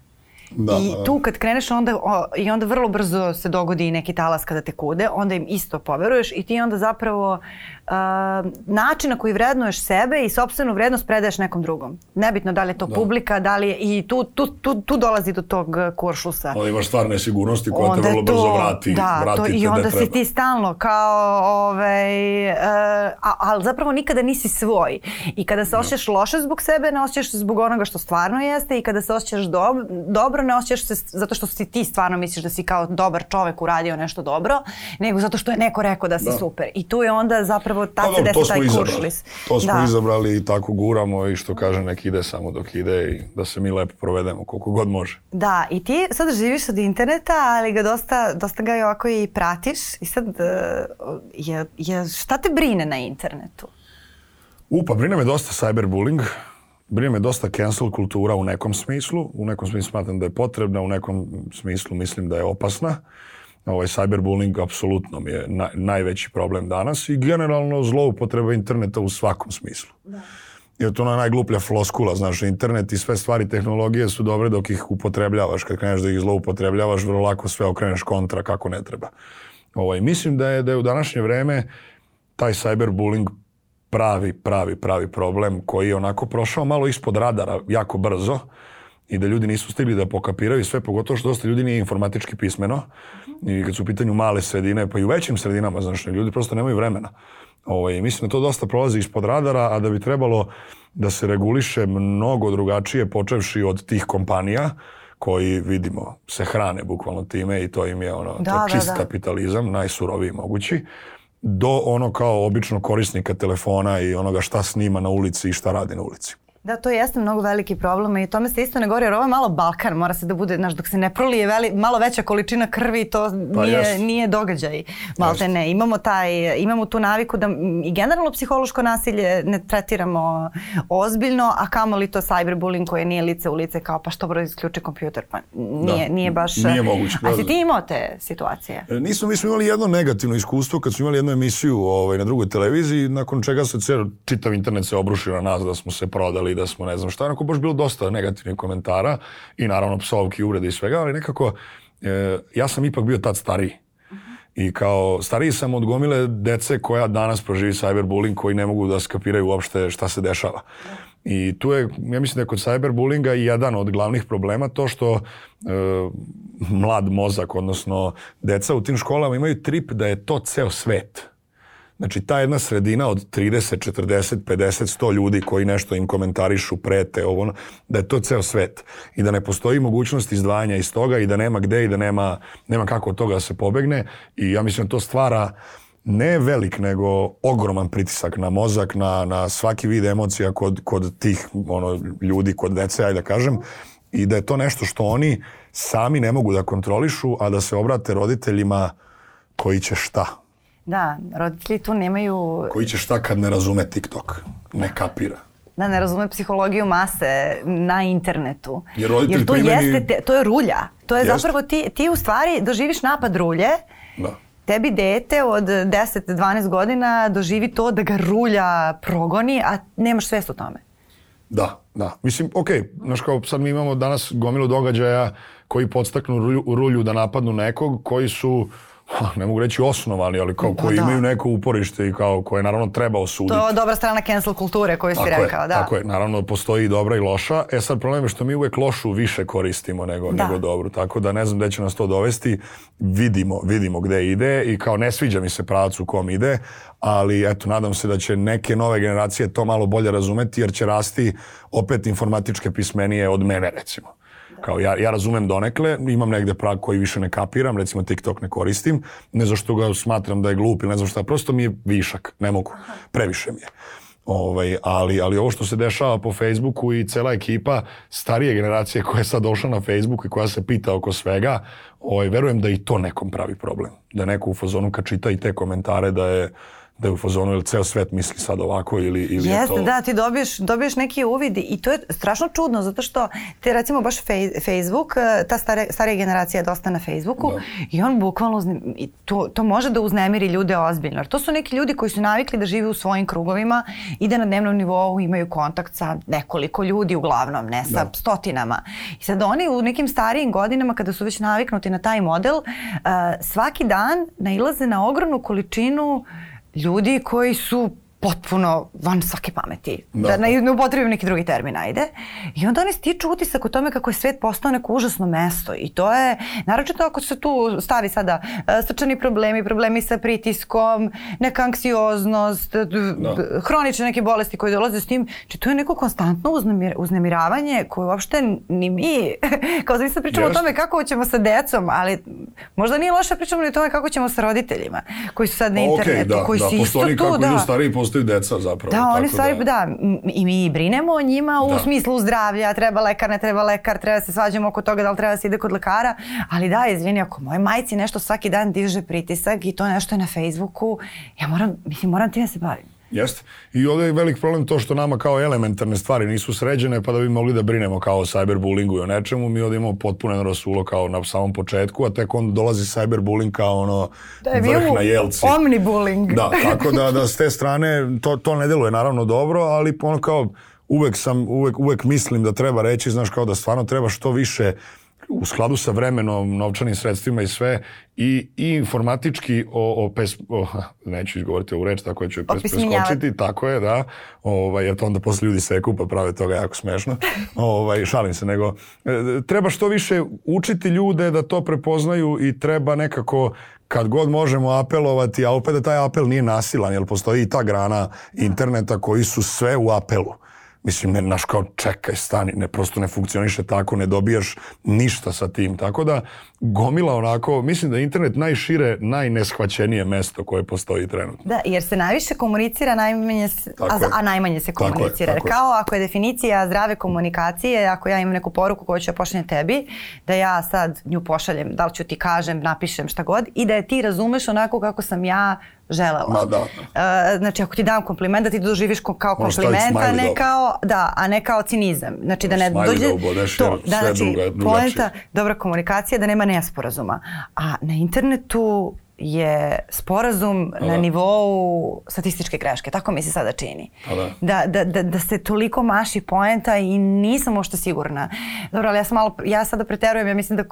Da, I da. tu kad kreneš onda, o, i onda vrlo brzo se dogodi neki talas kada te kude, onda im isto poveruješ i ti onda zapravo način na koji vrednuješ sebe i sopstvenu vrednost predaješ nekom drugom. Nebitno da li je to publika, da li je, i tu, tu, tu, tu dolazi do tog uh, kuršlusa. Onda imaš stvarne sigurnosti koja te Onda je vrlo brzo vrati, da, vrati to, te i onda si treba. ti stalno kao, ovaj, uh, a, ali zapravo nikada nisi svoj. I kada se osjećaš loše zbog sebe, ne osjećaš se zbog onoga što stvarno jeste i kada se osjećaš dob dobro, ne osjećaš se zato što si ti stvarno misliš da si kao dobar čovek uradio nešto dobro, nego zato što je neko rekao da si Da. super. I tu je onda zapravo tad Pa se desi taj kuršlis. To smo Da. izabrali i tako guramo i što kaže nek ide samo dok ide i da se mi lepo provedemo koliko god može. Da, i ti sad živiš od interneta, ali ga dosta, dosta ga ovako i pratiš. I sad, uh, je, je, šta te brine na internetu? U, pa brine me dosta cyberbullying, brine me dosta cancel kultura u nekom smislu, u nekom smislu smatram da je potrebna, u nekom smislu mislim da je opasna. Ovaj cyberbullying apsolutno mi je na, najveći problem danas i generalno zloupotreba interneta u svakom smislu. Jer to je ona najgluplja floskula, znaš, internet i sve stvari tehnologije su dobre dok ih upotrebljavaš. Kad kreneš da ih zloupotrebljavaš, vrlo lako sve okreneš kontra kako ne treba. Ovaj, mislim da je, da je u današnje vreme taj cyberbullying pravi, pravi, pravi problem koji je onako prošao malo ispod radara jako brzo i da ljudi nisu stigli da pokapiraju sve, pogotovo što dosta ljudi nije informatički pismeno i kad su u pitanju male sredine, pa i u većim sredinama, znaš, ljudi prosto nemaju vremena. Ovaj, mislim da to dosta prolazi ispod radara, a da bi trebalo da se reguliše mnogo drugačije, počevši od tih kompanija, koji vidimo se hrane bukvalno time i to im je ono Da, to da, čist da. kapitalizam, najsuroviji mogući, do ono kao običnog korisnika telefona i onoga šta snima na ulici i šta radi na ulici. Da, to jeste mnogo veliki problem i tome se isto ne govori, jer ovo je malo Balkan, mora se da bude, znaš, dok se ne prolije veli, malo veća količina krvi, to Pa nije, jeste. nije događaj. Malte ne, imamo, taj, imamo tu naviku da i generalno psihološko nasilje ne tretiramo ozbiljno, a kamoli to cyberbullying koje nije lice u lice kao pa što broj isključi kompjuter, pa nije, Da, nije baš... nije moguće, A da, si da. ti imao te situacije? E, Nismo, mi smo imali jedno negativno iskustvo kad smo imali jednu emisiju ovaj, na drugoj televiziji, nakon čega se ceo, čitav internet se obrušio na nas da smo se prodali, da smo ne znam šta, onako baš bilo dosta negativnih komentara i naravno psovki, uvrede i svega, ali nekako e, ja sam ipak bio tad stariji. I kao stariji sam od gomile dece koja danas proživi cyberbullying koji ne mogu da skapiraju uopšte šta se dešava. I tu je, ja mislim da je kod cyberbullinga jedan od glavnih problema to što e, mlad mozak, odnosno deca u tim školama imaju trip da je to ceo svet. Znači, ta jedna sredina od 30, 40, 50, 100 ljudi koji nešto im komentarišu, prete, ovo, da je to ceo svet. I da ne postoji mogućnost izdvajanja iz toga i da nema gde i da nema, nema kako od toga da se pobegne. I ja mislim da to stvara ne velik, nego ogroman pritisak na mozak, na, na svaki vid emocija kod, kod tih ono, ljudi, kod dece, ajde da kažem, i da je to nešto što oni sami ne mogu da kontrolišu, a da se obrate roditeljima koji će šta. Da, roditelji tu nemaju Koji će šta kad ne razume TikTok? Ne kapira. da ne razume psihologiju mase na internetu. Jer Jer to primeni- jeste, te- to je rulja. To je Jeste. zapravo ti, ti u stvari doživiš napad rulje, Da. tebi dete od 10-12 godina doživi to da ga rulja progoni, a nemaš svest o tome. Da, da. Mislim, okej, znaš kao sad mi imamo danas gomilu događaja koji podstaknu rulju, rulju da napadnu nekog koji su ne mogu reći osnovali, ali kao Pa koji da. imaju neko uporište i kao koje naravno treba osuditi. To je dobra strana cancel kulture koju si Tako rekao. je, da. tako je. Naravno, postoji i dobra i loša. E sad, problem je što mi uvek lošu više koristimo nego, Da. nego dobru. Tako da ne znam gde će nas to dovesti. Vidimo, vidimo gde ide i kao ne sviđa mi se pravac u kom ide, ali eto, nadam se da će neke nove generacije to malo bolje razumeti jer će rasti opet informatičke pismenije od mene, recimo. Kao ja, ja razumem donekle, imam negde prag koji više ne kapiram, recimo TikTok ne koristim, ne zašto ga smatram da je glup ili ne znam šta, prosto mi je višak, ne mogu, previše mi je. Ovaj, ali, ali ovo što se dešava po Facebooku i cela ekipa starije generacije koja je sad došla na Facebook i koja se pita oko svega, ovaj, verujem da i to nekom pravi problem. Da neko u fazonu kad čita i te komentare da je da je u fazonu ili ceo svet misli sad ovako ili, ili je Jeste, to... da, ti dobiješ, dobiješ neki uvid i to je strašno čudno zato što te recimo baš fej, Facebook, eh, ta stare, starija generacija je dosta na Facebooku Da. i on bukvalno, uzne, i to, to može da uznemiri ljude ozbiljno. Jer to su neki ljudi koji su navikli da žive u svojim krugovima i da na dnevnom nivou imaju kontakt sa nekoliko ljudi uglavnom, ne sa Da. stotinama. I sad oni u nekim starijim godinama kada su već naviknuti na taj model, eh, svaki dan nailaze na ogromnu količinu ljudi koji su potpuno van svake pameti. Da, Da. da ne, ne upotrebim neki drugi termin, ajde. I onda oni stiču utisak o tome kako je svet postao neko užasno mesto. I to je, naročito ako se tu stavi sada e, srčani problemi, problemi sa pritiskom, neka anksioznost, Da. hronične neke bolesti koje dolaze s tim. Či to je neko konstantno uznemir, uznemiravanje koje uopšte ni mi, [LAUGHS] kao da mi sad pričamo Jeste. o tome kako ćemo sa decom, ali možda nije loše da pričamo ni o tome kako ćemo sa roditeljima koji su sad na Okej, internetu, da, koji da, su postoji isto tu. kako da. idu stariji, postaju deca zapravo. Da, oni stvari, da. m- i mi brinemo o njima u Da. smislu zdravlja, treba lekar, ne treba lekar, treba da se svađamo oko toga da li treba da se ide kod lekara, ali da, izvini, ako moje majci nešto svaki dan diže pritisak i to nešto je na Facebooku, ja moram, mislim, moram time se bavim. Jeste. I ovdje je velik problem to što nama kao elementarne stvari nisu sređene, pa da bi mogli da brinemo kao o cyberbullingu i o nečemu, mi ovdje imamo potpuno rasulo kao na samom početku, a tek onda dolazi cyberbullying kao ono vrh na jelci. omnibullying. Da, [LAUGHS] tako da, da s te strane to, to ne deluje naravno dobro, ali ono kao uvek sam, uvek, uvek mislim da treba reći, znaš kao da stvarno treba što više u skladu sa vremenom, novčanim sredstvima i sve, i, i informatički o, o, pes, o neću izgovoriti ovu reč, tako da ću je pes, preskočiti, tako je, da, ovaj, jer to onda posle ljudi seku pa prave toga jako smešno, [LAUGHS] ovaj, šalim se, nego e, treba što više učiti ljude da to prepoznaju i treba nekako kad god možemo apelovati, a opet da taj apel nije nasilan, jer postoji i ta grana interneta koji su sve u apelu. Mislim, ne, naš kao čekaj, stani, ne, prosto ne funkcioniše tako, ne dobijaš ništa sa tim. Tako da, gomila onako, mislim da je internet najšire, najneshvaćenije mesto koje postoji trenutno. Da, jer se najviše komunicira, najmanje a, a najmanje se komunicira. Tako je, tako kao ako je definicija zdrave komunikacije, ako ja imam neku poruku koju ću ja pošaljem tebi, da ja sad nju pošaljem, da li ću ti kažem, napišem šta god, i da je ti razumeš onako kako sam ja želela. Ma, da. Uh, znači, ako ti dam kompliment, da ti doživiš kao kompliment, a ne kao, da, a ne kao cinizam. Znači, da ne dođe... Da ubodeš, to, da, znači, druga, poenta, dobra komunikacija, da nema nesporazuma. A na internetu je sporazum da. na nivou statističke greške. Tako mi se sada čini. Da. Da, da, da, da se toliko maši poenta i nisam ošto sigurna. Dobro, ali ja sam malo, ja sada preterujem, ja mislim da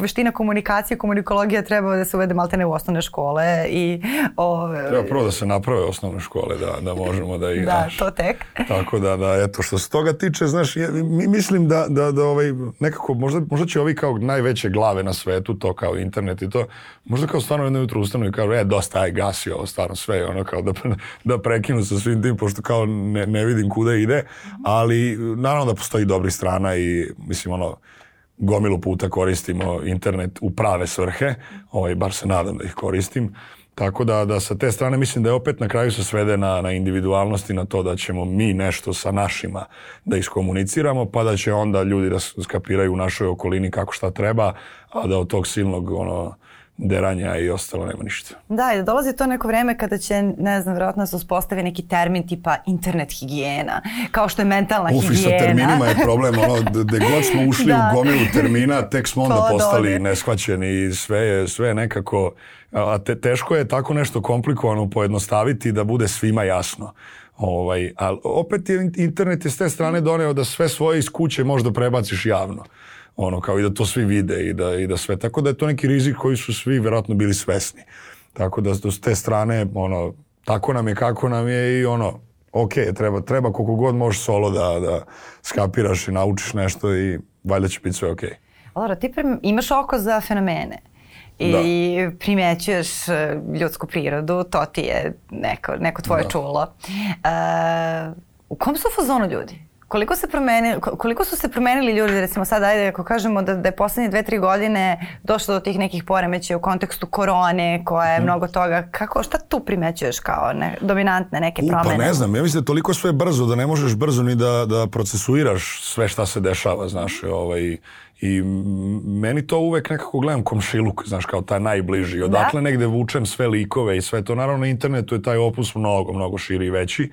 veština komunikacije, komunikologija treba da se uvede maltene u osnovne škole i ove... Treba prvo da se naprave osnovne škole, da, da možemo da ih... Da, to tek. Tako da, da, eto, što se toga tiče, znaš, ja, mislim da, da, da ovaj, nekako, možda, možda će ovi kao najveće glave na svetu, to kao internet i to, možda kao stvarno jedno jutro ustanu i kažu, e, dosta, aj, gasi ovo, stvarno sve, ono, kao da, [LAUGHS] da prekinu sa svim tim, pošto kao ne, ne vidim kuda ide, ali naravno da postoji dobri strana i, mislim, ono, gomilu puta koristimo internet u prave svrhe, ovaj, bar se nadam da ih koristim, Tako da, da sa te strane mislim da je opet na kraju se svede na, na individualnosti, na to da ćemo mi nešto sa našima da iskomuniciramo, pa da će onda ljudi da skapiraju u našoj okolini kako šta treba, a da od tog silnog ono, deranja i ostalo nema ništa. Da, i da dolazi to neko vreme kada će, ne znam, vjerojatno da se uspostavi neki termin tipa internet higijena, kao što je mentalna Uf, higijena. Uf, i sa terminima je problem, ono, [LAUGHS] gde god smo ušli da. u gomilu termina, tek smo onda postali dode. neshvaćeni i sve je, sve je nekako, a te, teško je tako nešto komplikovano pojednostaviti da bude svima jasno. Ovaj, ali opet je internet je s te strane doneo da sve svoje iz kuće možda prebaciš javno ono kao i da to svi vide i da, i da sve. Tako da je to neki rizik koji su svi verovatno bili svesni. Tako da s te strane, ono, tako nam je kako nam je i ono, ok, treba, treba koliko god možeš solo da, da skapiraš i naučiš nešto i valjda će biti sve ok. Laura, ti prim, imaš oko za fenomene i da. primećuješ e, ljudsku prirodu, to ti je neko, neko tvoje da. čulo. Uh, u kom su fazonu ljudi? Koliko, se promeni, koliko su se promenili ljudi, recimo sad ajde ako kažemo da, da je poslednje dve, tri godine došlo do tih nekih poremeća u kontekstu korone koja je mm. mnogo toga, kako, šta tu primećuješ kao ne, dominantne neke U, promene? Pa ne znam, ja mislim da toliko sve brzo da ne možeš brzo ni da, da procesuiraš sve šta se dešava, znaš, ovaj, I meni to uvek nekako gledam komšiluk, znaš, kao taj najbliži. Odakle da? negde vučem sve likove i sve to. Naravno, na internetu je taj opus mnogo, mnogo širi i veći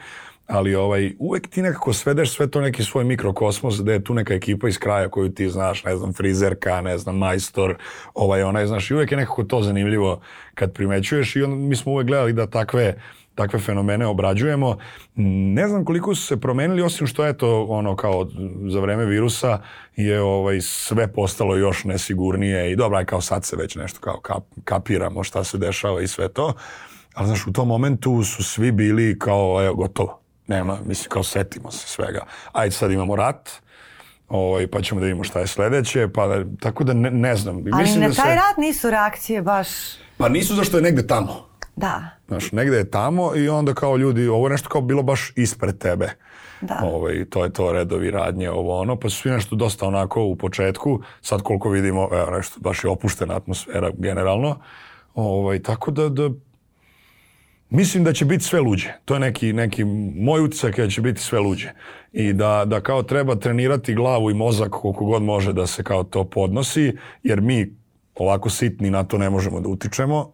ali ovaj, uvek ti nekako svedeš sve to neki svoj mikrokosmos gde je tu neka ekipa iz kraja koju ti znaš, ne znam, frizerka, ne znam, majstor, ovaj, onaj, znaš, i uvek je nekako to zanimljivo kad primećuješ i on, mi smo uvek gledali da takve takve fenomene obrađujemo. Ne znam koliko su se promenili, osim što je to ono kao za vreme virusa je ovaj sve postalo još nesigurnije i dobro, kao sad se već nešto kao kap, kapiramo šta se dešava i sve to. Ali znaš, u tom momentu su svi bili kao, evo, gotovo Nema, mislim, kao setimo se svega. Ajde, sad imamo rat, ovaj, pa ćemo da vidimo šta je sledeće, pa da, tako da ne, ne znam. Ali mislim na da taj se... rat nisu reakcije baš... Pa nisu zašto je negde tamo. Da. Znaš, negde je tamo i onda kao ljudi, ovo je nešto kao bilo baš ispred tebe. Da. Ovaj, to je to redovi radnje, ovo ono, pa su svi nešto dosta onako u početku, sad koliko vidimo, evo nešto, baš je opuštena atmosfera generalno, ovaj, tako da, da Mislim da će biti sve luđe. To je neki, neki moj utisak da će biti sve luđe. I da, da kao treba trenirati glavu i mozak koliko god može da se kao to podnosi, jer mi ovako sitni na to ne možemo da utičemo,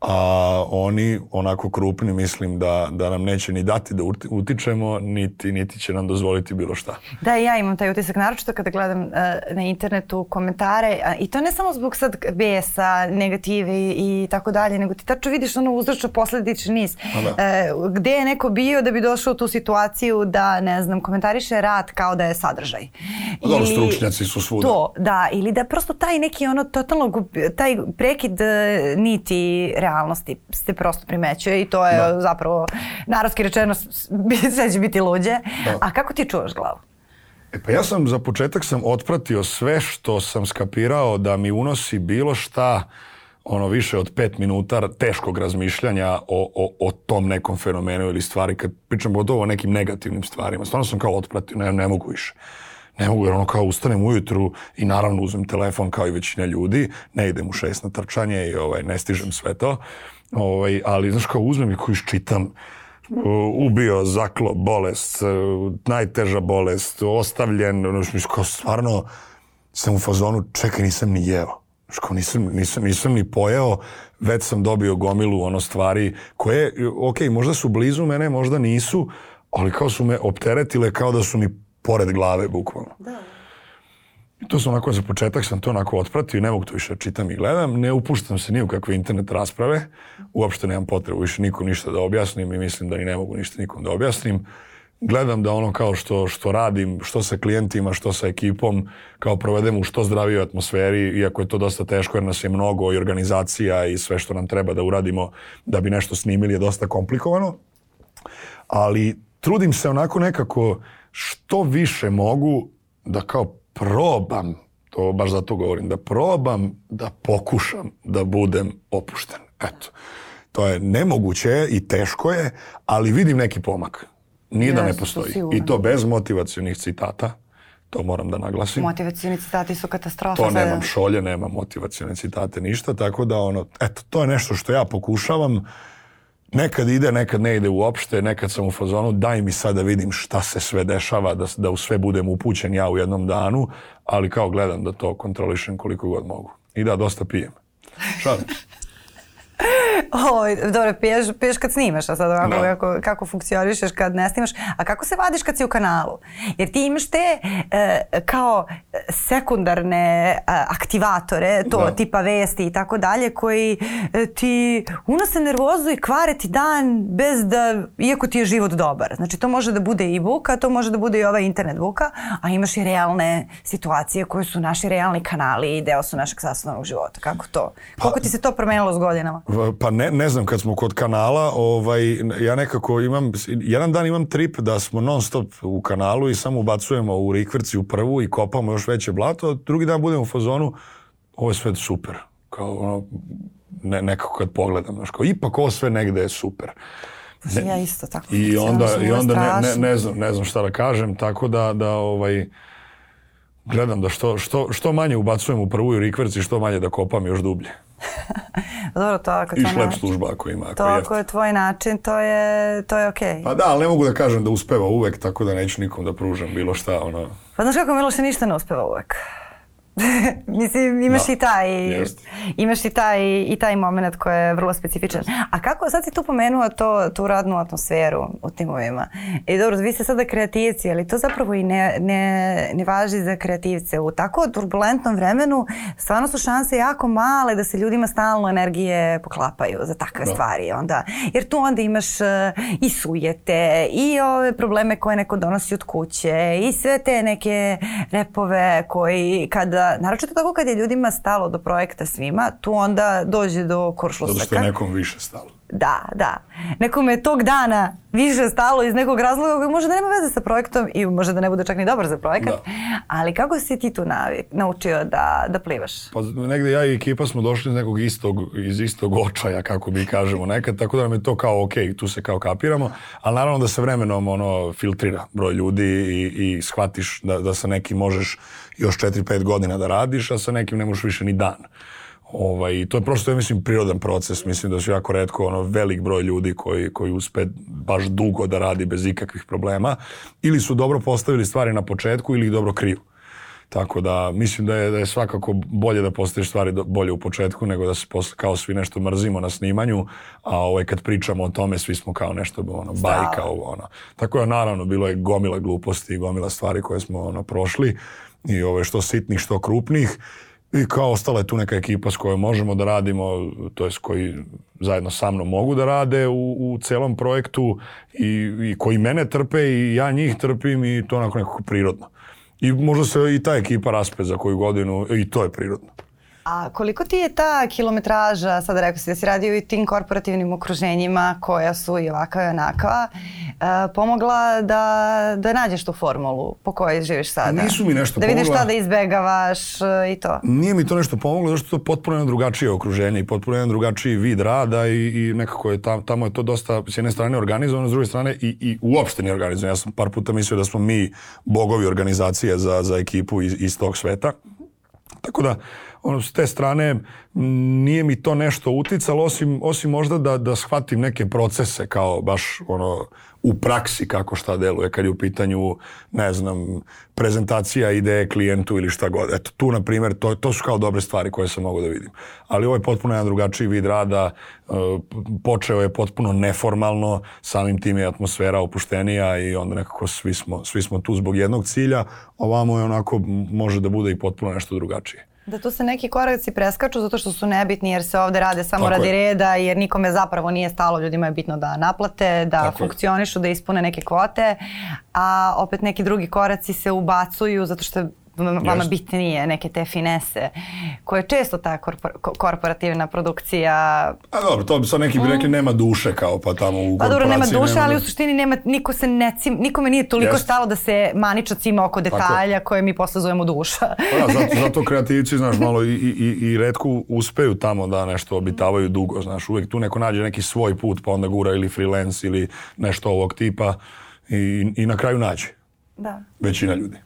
a oni onako krupni mislim da, da nam neće ni dati da uti- utičemo, niti, niti će nam dozvoliti bilo šta. Da, ja imam taj utisak, naročito kada gledam uh, na internetu komentare, a, i to ne samo zbog sad besa, negative i, i tako dalje, nego ti tačno vidiš ono uzročno posledični niz. Da. Uh, gde je neko bio da bi došao u tu situaciju da, ne znam, komentariše rad kao da je sadržaj. Pa dobro, stručnjaci su svuda. To, da, ili da prosto taj neki ono totalno, taj prekid uh, niti realnosti se prosto primećuje i to je Da. zapravo, narodski rečeno, [LAUGHS] sve će biti luđe. Da. A kako ti čuvaš glavu? E pa ja sam za početak sam otpratio sve što sam skapirao da mi unosi bilo šta ono više od pet minuta teškog razmišljanja o, o, o tom nekom fenomenu ili stvari, kad pričam o nekim negativnim stvarima, stvarno sam kao otpratio, ne, ne mogu više. Ne mogu jer ono kao ustanem ujutru i naravno uzmem telefon kao i većina ljudi, ne idem u šest na trčanje i ovaj, ne stižem sve to, ovaj, ali znaš kao uzmem i koji iščitam ubio, zaklo, bolest, uh, najteža bolest, ostavljen, ono, što kao stvarno sam u fazonu, čekaj, nisam ni jeo. Kao nisam, nisam, nisam ni pojeo, već sam dobio gomilu ono stvari koje, ok, možda su blizu mene, možda nisu, ali kao su me opteretile kao da su mi pored glave, bukvalno. Da. I to sam onako za početak sam to onako otpratio i ne mogu to više da čitam i gledam. Ne upuštam se ni u kakve internet rasprave. Uopšte nemam potrebu više nikom ništa da objasnim i mislim da ni ne mogu ništa nikom da objasnim. Gledam da ono kao što, što radim, što sa klijentima, što sa ekipom, kao provedem u što zdravijoj atmosferi, iako je to dosta teško jer nas je mnogo i organizacija i sve što nam treba da uradimo da bi nešto snimili je dosta komplikovano ali trudim se onako nekako što više mogu da kao probam, to baš zato govorim, da probam da pokušam da budem opušten. Eto. To je nemoguće i teško je, ali vidim neki pomak. Nije da ne postoji. I to bez motivacionih citata. To moram da naglasim. Motivacioni citati su katastrofa. To nemam šolje, nemam motivacione citate, ništa, tako da ono, eto, to je nešto što ja pokušavam. Nekad ide, nekad ne ide uopšte, nekad sam u fazonu, daj mi sad da vidim šta se sve dešava, da, da u sve budem upućen ja u jednom danu, ali kao gledam da to kontrolišem koliko god mogu. I da, dosta pijem. Šalim. Oj, dobro, piješ, piješ kad snimaš, a sad ovako, Da. kako, kako funkcionišeš kad ne snimaš, a kako se vadiš kad si u kanalu? Jer ti imaš te e, kao sekundarne e, aktivatore, to Da. tipa vesti i tako dalje, koji e, ti unose nervozu i kvare ti dan bez da, iako ti je život dobar. Znači to može da bude i buka, to može da bude i ova internet buka, a imaš i realne situacije koje su naši realni kanali i deo su našeg sastavnog života. Kako to? Koliko ti se to promenilo s godinama? Pa ne, ne znam, kad smo kod kanala, ovaj, ja nekako imam, jedan dan imam trip da smo non stop u kanalu i samo ubacujemo u rikvrci u prvu i kopamo još veće blato, a drugi dan budemo u fazonu, ovo je sve super. Kao ono, ne, nekako kad pogledam, znaš, kao, ipak ovo sve negde je super. Ne- Ja isto tako. I onda, i onda ne, ne, ne, znam, ne znam šta da kažem, tako da, da ovaj, gledam da što, što, što manje ubacujem u prvu i rikverci, što manje da kopam još dublje. [LAUGHS] Dobro, to ako I šlep služba ako ima. Ako To ako je tvoj način, to je, to je okej. Pa da, ali ne mogu da kažem da uspeva uvek, tako da neću nikom da pružam bilo šta, ono... Pa znaš kako Miloše ništa ne uspeva uvek. [LAUGHS] Mislim, imaš Da, i taj, jeste. imaš i taj, i taj moment koji je vrlo specifičan. A kako, sad si tu pomenuo to, tu radnu atmosferu u timovima. I dobro, vi ste sada kreativci, ali to zapravo i ne, ne, ne važi za kreativce. U tako turbulentnom vremenu stvarno su šanse jako male da se ljudima stalno energije poklapaju za takve Da. stvari. Onda, jer tu onda imaš e, i sujete i ove probleme koje neko donosi od kuće i sve te neke repove koji kada, naročito tako kad je ljudima stalo do projekta svima, tu onda dođe do Zato što je nekom više stalo. Da, da. Nekome je tog dana više stalo iz nekog razloga koji može da nema veze sa projektom i može da ne bude čak ni dobar za projekat. Da. Ali kako si ti tu navik, naučio da, da plivaš? Pa negde ja i ekipa smo došli iz nekog istog, iz istog očaja, kako mi kažemo nekad, tako da nam je to kao ok, tu se kao kapiramo, ali naravno da se vremenom ono filtrira broj ljudi i, i shvatiš da, da sa nekim možeš još 4-5 godina da radiš, a sa nekim ne možeš više ni dan. Ovaj, to je prosto, ja mislim, prirodan proces. Mislim da su jako redko ono, velik broj ljudi koji, koji uspe baš dugo da radi bez ikakvih problema. Ili su dobro postavili stvari na početku ili ih dobro kriju. Tako da mislim da je, da je svakako bolje da postoje stvari do, bolje u početku nego da se posle kao svi nešto mrzimo na snimanju, a ovaj, kad pričamo o tome svi smo kao nešto ono, bajka ovo ono. Tako da naravno bilo je gomila gluposti i gomila stvari koje smo ono, prošli i ove što sitnih što krupnih i kao ostala je tu neka ekipa s kojom možemo da radimo, to jest koji zajedno sa mnom mogu da rade u, u celom projektu i, i koji mene trpe i ja njih trpim i to onako nekako prirodno. I možda se i ta ekipa raspe za koju godinu i to je prirodno. A koliko ti je ta kilometraža, sada rekao si da si radio i tim korporativnim okruženjima koja su i ovakva i onakva, uh, pomogla da, da nađeš tu formulu po kojoj živiš sada? Nisu mi nešto Da vidiš pomogla. šta da izbegavaš uh, i to. Nije mi to nešto pomoglo, zato što je to potpuno jedno drugačije okruženje i potpuno jedan drugačiji vid rada i, i nekako je tam, tamo je to dosta s jedne strane organizovano, s druge strane i, i uopšte nije organizovano. Ja sam par puta mislio da smo mi bogovi organizacije za, za ekipu iz, iz tog sveta. Tako da, ono, s te strane, nije mi to nešto uticalo, osim, osim možda da, da shvatim neke procese kao baš ono, u praksi kako šta deluje kad je u pitanju, ne znam, prezentacija ideje klijentu ili šta god. Eto, tu, na primjer, to, to su kao dobre stvari koje sam mogu da vidim. Ali ovo je potpuno jedan drugačiji vid rada, e, počeo je potpuno neformalno, samim tim je atmosfera opuštenija i onda nekako svi smo, svi smo tu zbog jednog cilja, ovamo je onako, može da bude i potpuno nešto drugačije. Da tu se neki koraci preskaču zato što su nebitni jer se ovde rade samo Tako radi je. reda jer nikome zapravo nije stalo, ljudima je bitno da naplate, da Tako je. funkcionišu, da ispune neke kvote, a opet neki drugi koraci se ubacuju zato što je vama Jeste. bitnije neke te finese koje je često ta korpor, ko- korporativna produkcija A dobro, to bi sad neki bi rekli nema duše kao pa tamo u Mm. pa dobro, nema korporaciji duša, ali u du- suštini nema, niko se ne cim, nikome nije toliko Jeste. stalo da se maniča cima oko detalja koje mi posle zovemo duša. Pa da, zato, [LAUGHS] zato kreativci, znaš, malo i, i- i redko uspeju tamo da nešto obitavaju dugo, znaš, uvek tu neko nađe neki svoj put, pa onda gura ili freelance ili nešto ovog tipa i, i na kraju nađe da. većina ljudi.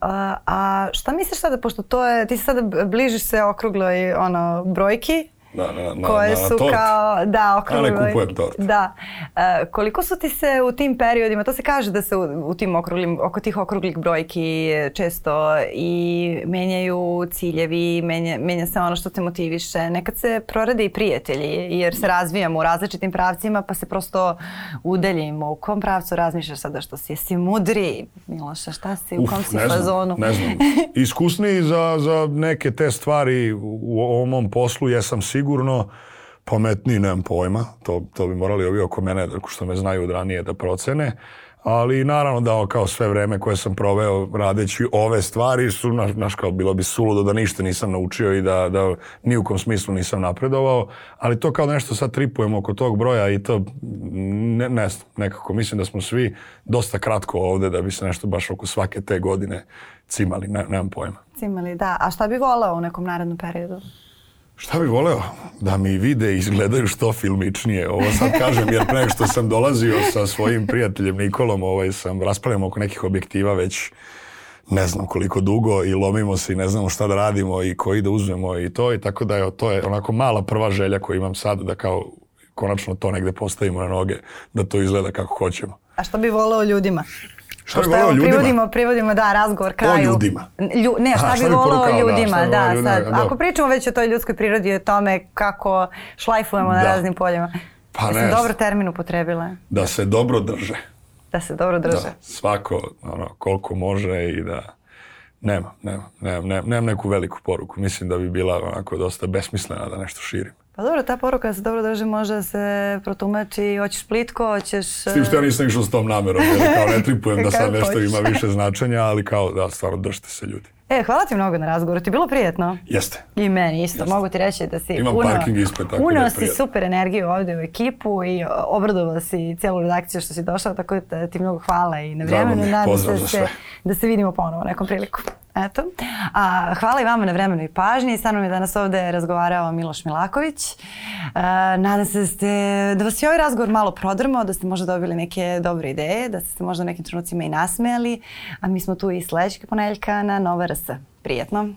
A, šta misliš sada, pošto to je, ti se sada bližiš se okrugloj ono, brojki, Da, na, na, koje na, su tort. kao, da, okrugloj. A ne kupujem tort. Da. E, koliko su ti se u tim periodima, to se kaže da se u, u tim okruglim, oko tih okruglih brojki često i menjaju ciljevi, menja, menja se ono što te motiviše. Nekad se prorade i prijatelji, jer se razvijamo u različitim pravcima, pa se prosto udaljimo. U kom pravcu razmišljaš sada što si? Jesi mudri, Miloša, šta si, u kom si ne znam, fazonu? Ne znam. [LAUGHS] Iskusniji za, za neke te stvari u, u ovom mom poslu jesam sigurno pametniji, nemam pojma. To, to bi morali ovi oko mene, da- što me znaju od ranije, da procene. Ali naravno da kao sve vreme koje sam proveo radeći ove stvari su, naš, naš kao bilo bi suludo da ništa nisam naučio i da, da ni u kom smislu nisam napredovao, ali to kao nešto sad tripujemo oko tog broja i to ne, ne nekako mislim da smo svi dosta kratko ovde da bi se nešto baš oko svake te godine cimali, ne, nemam pojma. Cimali, da. A šta bi voleo u nekom narednom periodu? Šta bih voleo? Da mi vide i izgledaju što filmičnije. Ovo sad kažem jer pre što sam dolazio sa svojim prijateljem Nikolom, ovaj, sam raspravljamo oko nekih objektiva već ne znam koliko dugo i lomimo se i ne znamo šta da radimo i koji da uzmemo i to i tako da je to je onako mala prva želja koju imam sad da kao konačno to negde postavimo na noge, da to izgleda kako hoćemo. A šta bi voleo ljudima? Šta voleo evo? Privodimo, privodimo, da, razgovor kraju. ljudima. Lju, ne, šta bi šta bi da, ljudima, šta da, ljudima, sad. da. Ako pričamo već o toj ljudskoj prirodi i o tome kako šlajfujemo na Da. raznim poljima. Pa Ja ne sam dobro termin upotrebila. Da se dobro drže. Da se dobro drže. Da, svako ono, koliko može i da nema, nema, nemam, nemam, nemam neku veliku poruku. Mislim da bi bila onako dosta besmislena da nešto širim. Pa dobro, ta poruka da se dobro drži može da se protumači, hoćeš plitko, hoćeš... S tim što ja nisam išao s tom namerom, jer kao ne tripujem [LAUGHS] da sad nešto ima više značenja, ali kao da stvarno držite se ljudi. E, hvala ti mnogo na razgovoru, ti je bilo prijetno? Jeste. I meni isto, Jeste. mogu ti reći da si Imam puno, parking ispred, tako da puno je si super energiju ovde u ekipu i obradovao si cijelu redakciju što si došao, tako da ti mnogo hvala i na vremenu. Nadam se sve. da se vidimo ponovo nekom priliku. Eto. A, hvala i vama na vremenu i pažnji. Sa mnom je danas ovde razgovarao Miloš Milaković. A, nadam se da, ste, da vas je ovaj razgovor malo prodrmao, da ste možda dobili neke dobre ideje, da ste se možda nekim trenucima i nasmejali. A mi smo tu i sledećeg ponedeljka na Nova RS. Prijetno.